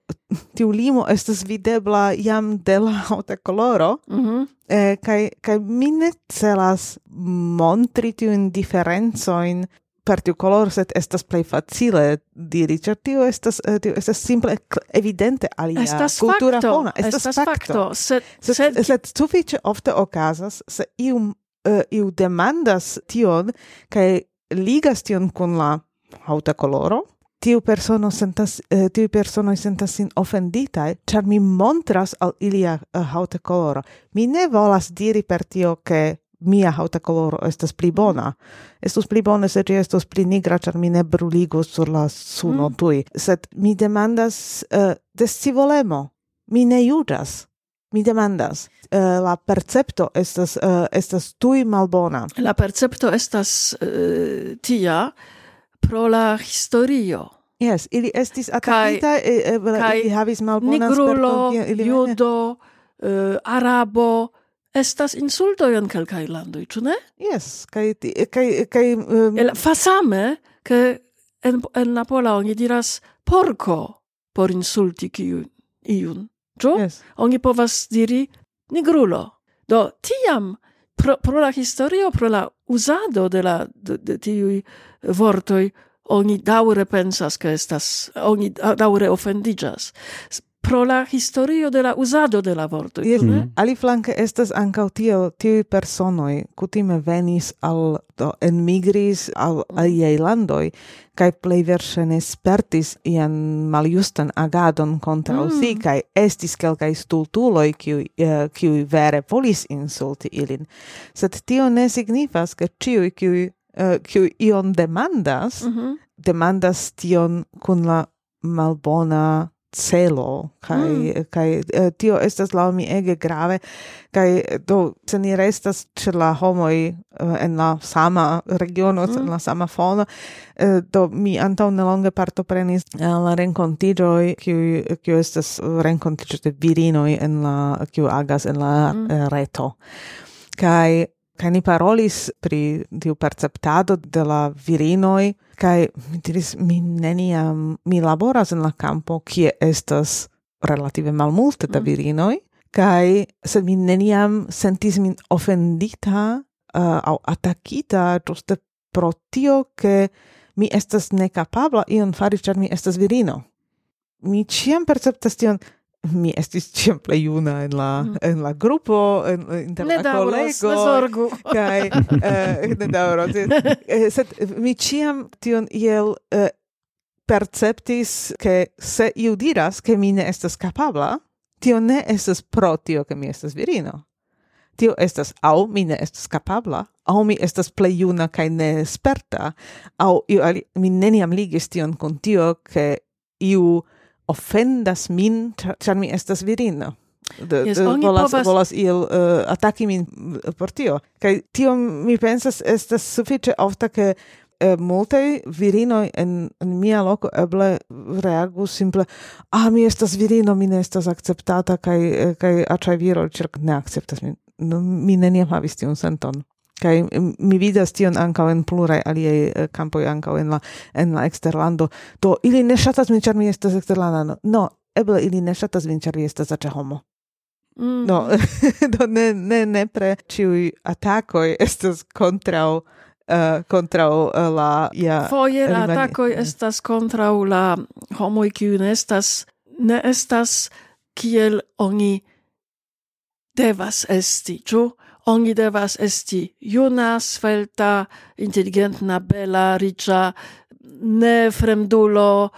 tiu limo estas videbla jam de la haute coloro mm -hmm. eh, kai kai mi ne celas montri tiu indiferenzoin per tiu color set estas plei facile diri cer tiu estas eh, tio estas simple evidente alia
estas
cultura
facto.
fono
estas, estas facto, facto. sed
sed, sed, sed sufiĉe ofte okazas se iu uh, iu demandas tion kaj ligas tion kun la hauta coloro, tiu persono sentas eh, tiu persono sentas sin ofendita char mi montras al ilia eh, uh, hauta coloro mi ne volas diri per tio che mia hauta coloro estas pli bona. Estus pli bona se ĝi estos pli nigra char mi ne bruligus sur la suno mm. tui sed mi demandas eh, uh, de scivolemo mi ne judas mi demandas uh, la percepto estas uh, estas tui malbona
la percepto estas uh, tia pro la historio
Yes, ili estis atakita, ili havis malbona
Nigrulo, judo, uh, arabo, estas insulto en kelkaj landoj, ĉu ne?
Yes, kaj kaj kaj um...
El, fasame ke en en la pola oni diras porco por insulti kiu iun. Ĉu? Yes. Oni povas diri nigrulo. Do tiam pro, pro la historio, pro la uzado de la de, de tiuj vortoj oni daŭre pensas ke estas oni daŭre ofendiĝas pro la historio de la usado de la vorto.
Yes. Mm. Ali flanke estas ankaŭ tio tiuj personoj kutime venis al do enmigris al aliaj landoj kaj plej verŝajne spertis ian maljustan agadon kontraŭ mm. si kaj estis kelkaj stultuloj kiuj uh, kiuj vere volis insulti ilin. Sed tio ne signifas ke ĉiuj kiuj uh, kiuj ion demandas mm -hmm. demandas tion kun la malbona celo kai mm. kaj hmm. eh, tio estas la mi ege grave kai eh, do se ni restas ĉe la homoj eh, en la sama regiono mm. en la sama fono do mi antaŭ nelonge partoprenis la renkontiĝoj kiuj kiu estas renkontiĝo de virinoj en la kiu agas en la mm. reto kai Kaj ni parolis pri tiu perceptado de la virinoj, kaj mi diris, mi neniam, mi laboras en la campo, kie estas relative malmulte da mm. virinoj, kaj sed mi neniam sentis min ofendita uh, au atakita ĝuste pro tio, ke mi estas nekapabla ion fari, ĉar mi estas virino. Mi ĉiam perceptas tion, mi estis ciam plej juna en la mm. en la grupo en inter la kolego ne
zorgu.
kaj uh, ne daŭros. Eh, eh, sed mi ciam tion iel uh, perceptis ke se iu diras ke mi ne estas kapabla tio ne estas pro tio ke mi estas virino. Tio estas au mi ne estas kapabla au mi estas plej juna kaj ne sperta au iu ali mi neniam ligis tion kun tio ke iu offendas min, ĉar mi estas virino. De,
yes,
de volas,
povas...
volas il uh, ataki min eh, por tio. Kaj tio mi pensas estas sufiĉe ofta, ke eh, multaj virinoj en, en mia loko eble reagu simple a ah, mi estas virino, mi ne estas akceptata kaj, eh, kaj aĉaj viroj ĉirk ne akceptas min. No, mi neniam havis tiun senton kai mi vidas tion anka en pluraj aliaj eh, kampoj anka en la en la eksterlando. Do ili ne shatas min char mi estas exterlanda no eble ili ne shatas min char mi estas aĉa homo
mm.
no do ne ne nepre ĉiuj atakoj estas kontraŭ Uh, kontraŭ uh, la ja
foje la atakoj mm. estas kontraŭ la homoj kiuj ne estas ne estas kiel oni devas esti ĉu? Oni devas esti juna, svelta, inteligentna, bela, riĉa, ne fremdulo,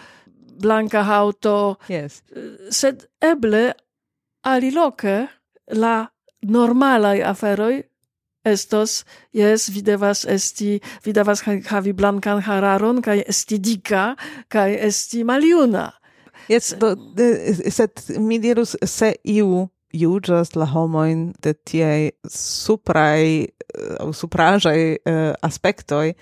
blanca auto.
Yes.
Sed eble aliloke la normalaj aferoj estos, jes, vi devas esti, vi devas havi blankan hararon, kaj esti dika, kaj esti maljuna.
Yes, do, sed mi dirus se iu juĝas la homojn de tiaj supraj eh, aŭ supraĵaj uh, aspektoj,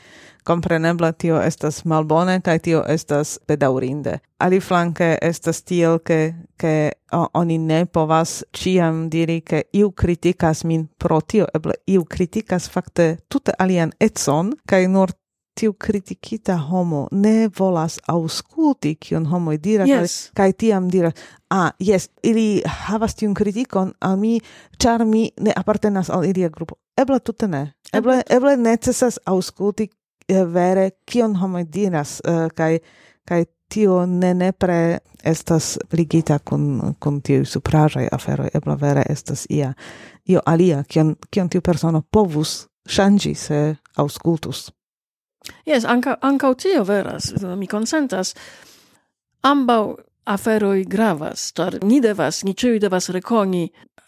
kompreneble tio estas malbone kaj tio estas bedaŭrinde. Aliflanke estas tiel, ke, ke oni ne povas ĉiam diri, ke iu kritikas min pro tio, eble iu kritikas fakte tute alian econ kaj nur tiu kritikita homo ne volas ausculti kion homo diras
yes.
kaj tiam diras ah yes ili havas tiun kritikon al mi ĉar mi ne apartenas al ilia grupo. Eble tute ne. Eble eble. necesas auskulti eh, vere kion homo diras eh, kaj kaj tio ne nepre estas ligita kun kun tiu supraĵaj aferoj. Eble vere estas ia io alia kion kion tiu persono povus ŝanĝi se auskultus
Jes, anca, ancaŭ tio veras, no, mi konsentas. Ambaŭ aferoj gravas, ĉar ni devas, ni ĉiuj devas rekoni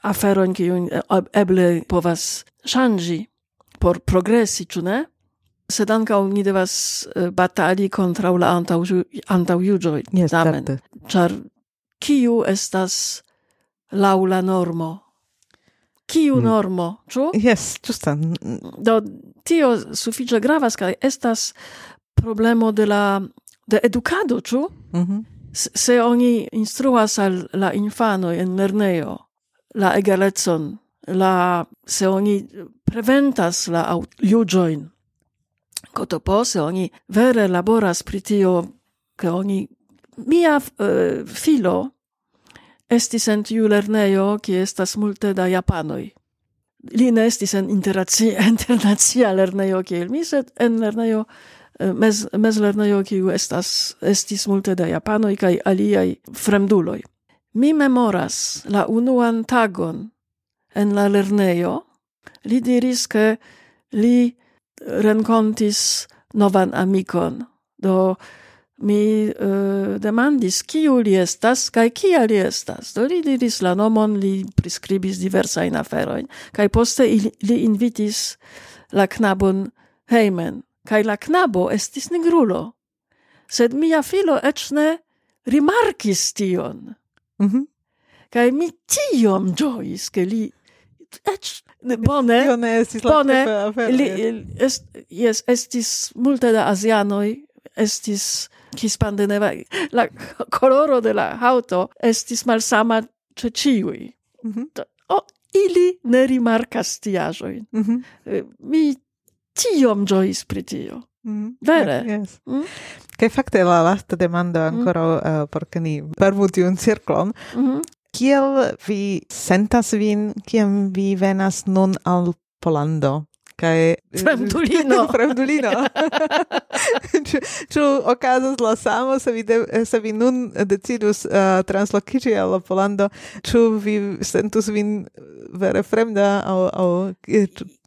aferojn, kiujn e, eble povas ŝanĝi por progresi, ĉu ne? Sed ankaŭ ni devas e, batali kontraŭ la antaŭjuĝoj.
Yes,
tamen, ĉar kiu estas laŭ la normo? Kiu hmm. normo, ĉu?
Jes, ĝustan.
Do tio sufiĉe gravas kaj estas problemo de la de edukado, ĉu?
Mm
-hmm. Se oni instruas al la infanoj en lernejo la egalecon, la se oni preventas la juĝojn, kotopo se oni vere laboras pri tio, ke oni mia uh, filo estis en tiu lernejo, kie estas multe da japanoj. Li ne estis en internacia, internacia lernejo kiel mi, sed en lernejo eh, mez, mez lernejo kiu estas, estis multe da japanoj kaj aliaj fremduloj. Mi memoras la unuan tagon en la lernejo, li diris ke li renkontis novan amikon, do mi uh, demandis kiu li estas kaj kia li estas. Do li diris la nomon, li priskribis diversajn aferojn kaj poste ili, li invitis la knabon hejmen. Kaj la knabo estis nigrulo. Sed mia filo eĉ ne rimarkis tion.
Mm -hmm.
Kaj mi tiom ĝojis, ke li eĉ bone, bone, li, est, yes, estis multe da azianoj, estis hispande la coloro de la auto estis malsama ce ciui.
Mm
-hmm. O, ili ne rimarcas tiajoin.
Mm
-hmm. Mi tiom giois pri tio.
Mm.
Vere.
Yes.
Mm?
Che fakte la lasta demando ancora mm. uh, porque ni pervuti un circlon.
Mm -hmm.
Kiel vi sentas vin, kiam vi venas nun al Polando? kai eh,
fremdulino.
Fremdulino. Ĉu, ĉu okazas la samo se vi de, se vi nun decidus uh, translokiĝi al la Pollando ĉu vi sentus vin eh, vere fremda aŭ aŭ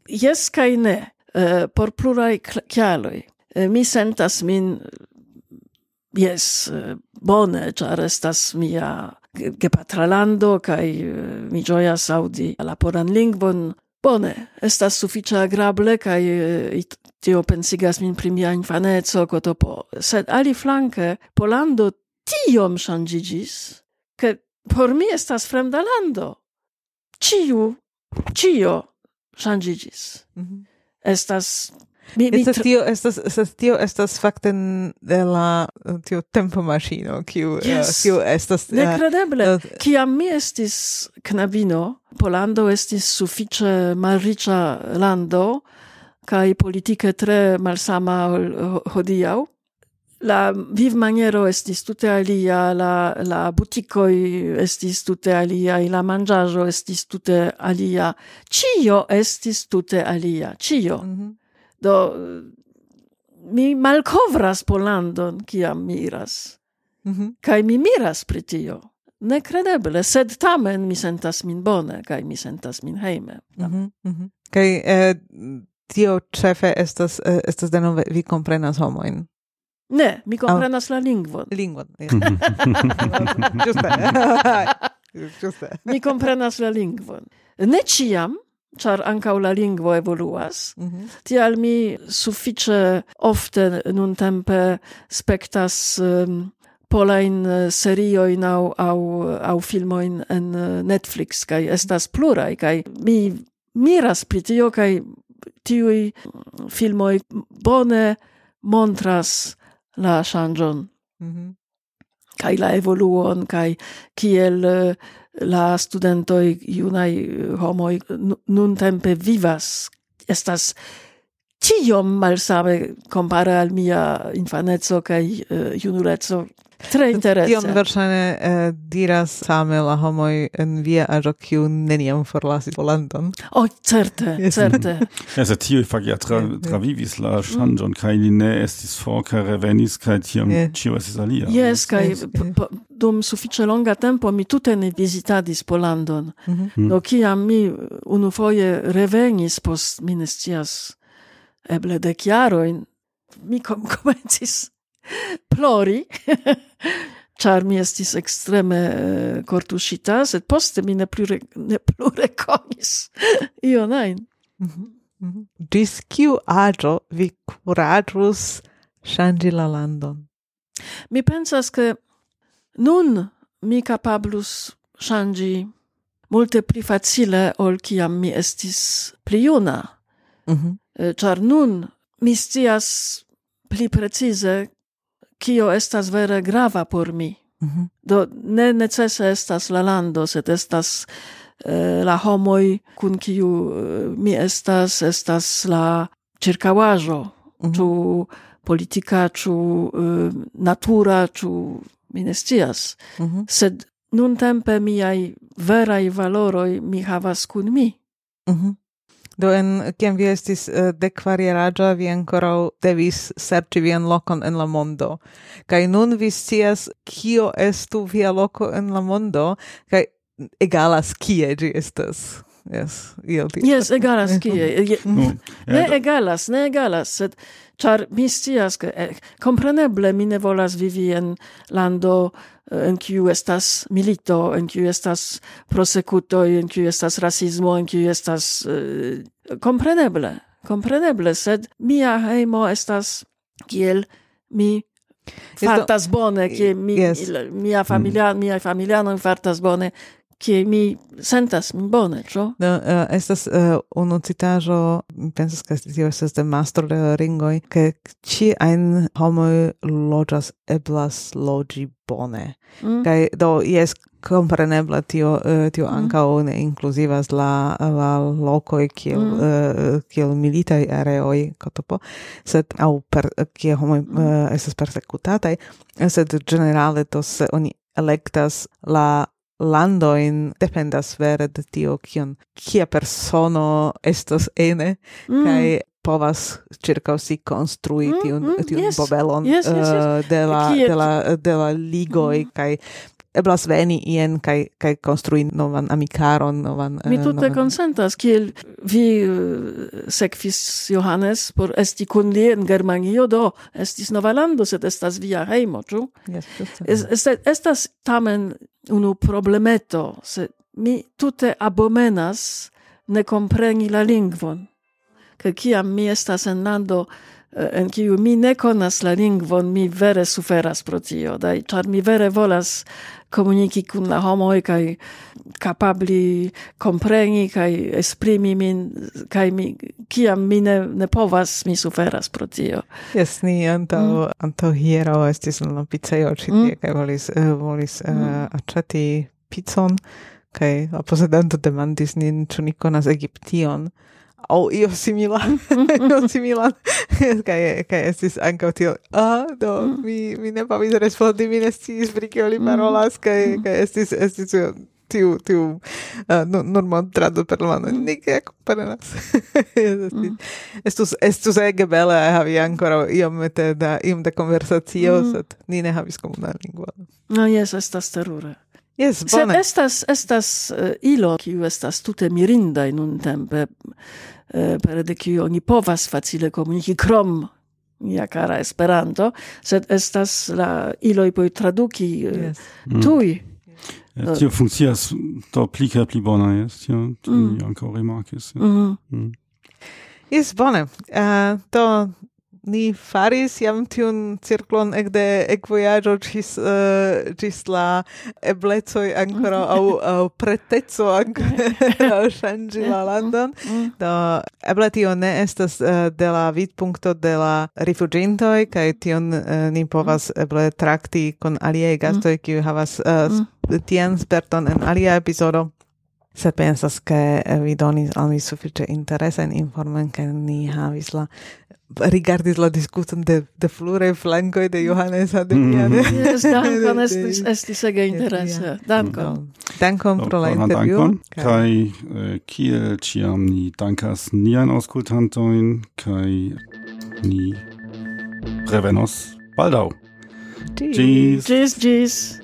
jes kai ne. Uh, por plurai kialoj. Uh, mi sentas min Yes, bone, char estas mia gepatralando kaj mi gioias audi la poran lingvon. Bone, estas sufiĉe agrable kaj eh, tio pensigas min pri mia infaneco kotopo. Sed aliflanke Polando tiom ŝanĝiĝis, ke por mi estas fremda lando. Ĉiu, ĉio ŝanĝiĝis.
Mm -hmm.
Estas Mi, mi
estas tio estas estas tio estas fakte de la uh, tio tempo maŝino kiu uh,
yes.
kiu estas uh,
nekredeble
uh,
kiam mi estis knabino Polando estis sufiĉe malriĉa lando kaj politike tre malsama ol hodiaŭ la vivmaniero estis tute alia, la, la buticoi estis tute alia, la mangiajo estis tute alia, cio estis tute alia, cio.
Mm -hmm.
Do mi malkovras Polandon kiam miras. Mi mm
-hmm.
Kaj mi miras pri tio. Nekredeble, sed tamen mi sentas min bone kaj mi sentas min heime.
Mm -hmm. mm -hmm. Kaj eh, tio ĉefe estas eh, estas denove vi komprenas homojn.
Ne, mi komprenas oh. la lingvon.
Lingvon. Yeah. Ĝuste. Ĝuste.
mi komprenas la lingvon. Ne ĉiam, char ancau la lingvo evoluas.
Mm -hmm.
Tial mi suffice ofte nuntempe spectas um, polain eh, serioin au, au, au filmoin en eh, Netflix kai estas plurai, kai mi miras pri tio kaj tiuj mm, bone montras la ŝanĝon.
Mm
-hmm. la evoluon kai kiel uh, la studentoj eh, homo nun tempe vivas. Estas tiom malsame compare al mia infanezzo kai uh, eh, junuleco. Tre interesse.
Tion verŝajne eh, diras same la homoj en via aĝo kiu neniam forlasis Polandon.
Oh, certe,
yes.
certe.
ja, se tiuj fakte tra, travivis la ŝanĝon kaj li ne estis for kaj revenis kaj tiam ĉio estis alia.
Jes, kaj dum suffice longa tempo mi tute ne visitadis Polandon.
Mhm. Mm -hmm.
Do kiam mi unufoje revenis post mi ne scias eble dek jarojn mi komencis plori, char mi estis extreme cortusita, eh, sed poste mi ne plu, re, ne plu reconis ion ajn.
Mm -hmm. mm kiu aĝo vi kuraĝus ŝanĝi la landon?
Mi pensas ke nun mi capablus ŝanĝi multe pli facile ol kiam mi estis pli juna.
Mm
-hmm. Ĉar nun mi scias pli precize kio estas vere grava por mi.
Mm -hmm.
Do ne necese estas la lando, sed estas eh, la homoj kun kiu eh, mi estas, estas la ĉirkaŭaĵo,
mm -hmm.
ĉu politika, ĉu eh, natura, ĉu mi ne scias.
Mm -hmm.
Sed nuntempe miaj veraj valoroj mi havas kun mi.
Mm -hmm. Do en kiam vi estis uh, dekvarieraĝa, vi ankoraŭ devis serĉi vian lokon en la mondo. Kaj nun vi scias kio estu via loko en la mondo kaj egalas kie ĝi estas. Yes, io tio.
Yes, egalas kie. ne
eh,
egalas, ne egalas, sed char mi scias ke eh, compreneble mi ne volas vivi en lando eh, en kiu estas milito, en kiu estas prosekutoj, en kiu estas rasismo, en kiu estas eh, compreneble, compreneble, sed mia heimo estas kiel mi fartas bone, kie mi,
yes.
mia familia, mm-hmm. mm. mia familiano fartas bone, kie mi sentas bone, ĉu?
No, uh, estas uh, unu citaĵo, pensas ke tio estas de mastro de ringoj, ke ĉi ajn homoj loĝas eblas loĝi bone.
Mm.
Kaj do jes comprenebla tio eh, tio ankaŭ mm. ne inclusivas la la e kiel mm. uh, kiel militaj areoj kotopo sed au per che homo mm. Mm-hmm. uh, eh, estas persekutataj sed generale to se oni electas la lando in dependas vere de tio kion kia persono estos ene mm-hmm. mm. kai povas circa si construi mm, tiun, mm, tiun yes, bobelon
yes, yes, yes.
Uh, de, la, de, la, de la ligoi mm. kai eblas veni ien kai kai konstrui novan amikaron novan
mi eh, tute novan... konsentas kiel vi uh, sekvis Johannes por esti kun li en Germanio do estis nova lando sed estas via hejmo ĉu?
Yes,
es, es, estas tamen unu problemeto se mi tute abomenas ne kompreni la lingvon ke kiam mi estas en lando Eh, en kiu mi ne konas la lingvon, mi vere suferas pro tio, dai, ĉar mi vere volas komuniki kun la homoj kaj kapabli kompreni kaj esprimi min kaj mi kiam mi ne, ne povas mi suferas pro tio.
Jes, ni antaŭ mm. antaŭ hieraŭ estis en la picejo ĉi tie mm. kaj volis uh, volis uh, mm. aĉeti picon kaj la posedanto demandis nin ĉu ni konas Egiption au io simila io simila kai kai estis anka tio. Ah do mm. mi mi ne povis respondi mi ne sciis pri kio li mm. parolas. Kai mm. kai estis estis tiu tiu eh, uh, normal tradu per la mano. Ni ke komprenas estus estus ege bele eh, havi ancora io mete da iom da conversazio sed ni ne havis komuna lingua.
No yes estas terure.
Yes, bone.
Sed estas, estas uh, ilo, kiu estas tute mirinda in un tempe, uh, eh, per de kiu oni povas facile komuniki krom mia cara Esperanto, sed estas la iloj poi traduki uh, yes. Mm. tuj.
Mm. Ja, tio funkcias do pli kaj pli bona, yes, tio, tio mm. ankaŭ remarkis. Jes, mm. mm.
yes, bone. Uh, do ni faris jam tiun cirklon ekde ekvojaĝo ĝis uh, ĝis la eblecoj ankoraŭ aŭ, aŭ preteco ankoraŭ ŝanĝi la landon. Mm. Do eble tio ne estas uh, de la vidpunkto de la rifuĝintoj kaj tion uh, ni povas mm. eble trakti kun aliaj mm. gastoj kiuj havas uh, tian sperton en alia epizodo. Se pensas che vi donis al mi suffice interesse in informen che ni havis la rigardis la discuton de de flore flankoj de Johannes Adrian.
Mm -hmm. yes, dankon estis estis ege interesa. Dankon.
Dankon pro la intervjuo.
Kaj eh, kiel ciam ni dankas nian aŭskultantojn kai ni revenos baldau.
Tschüss. Tschüss, tschüss.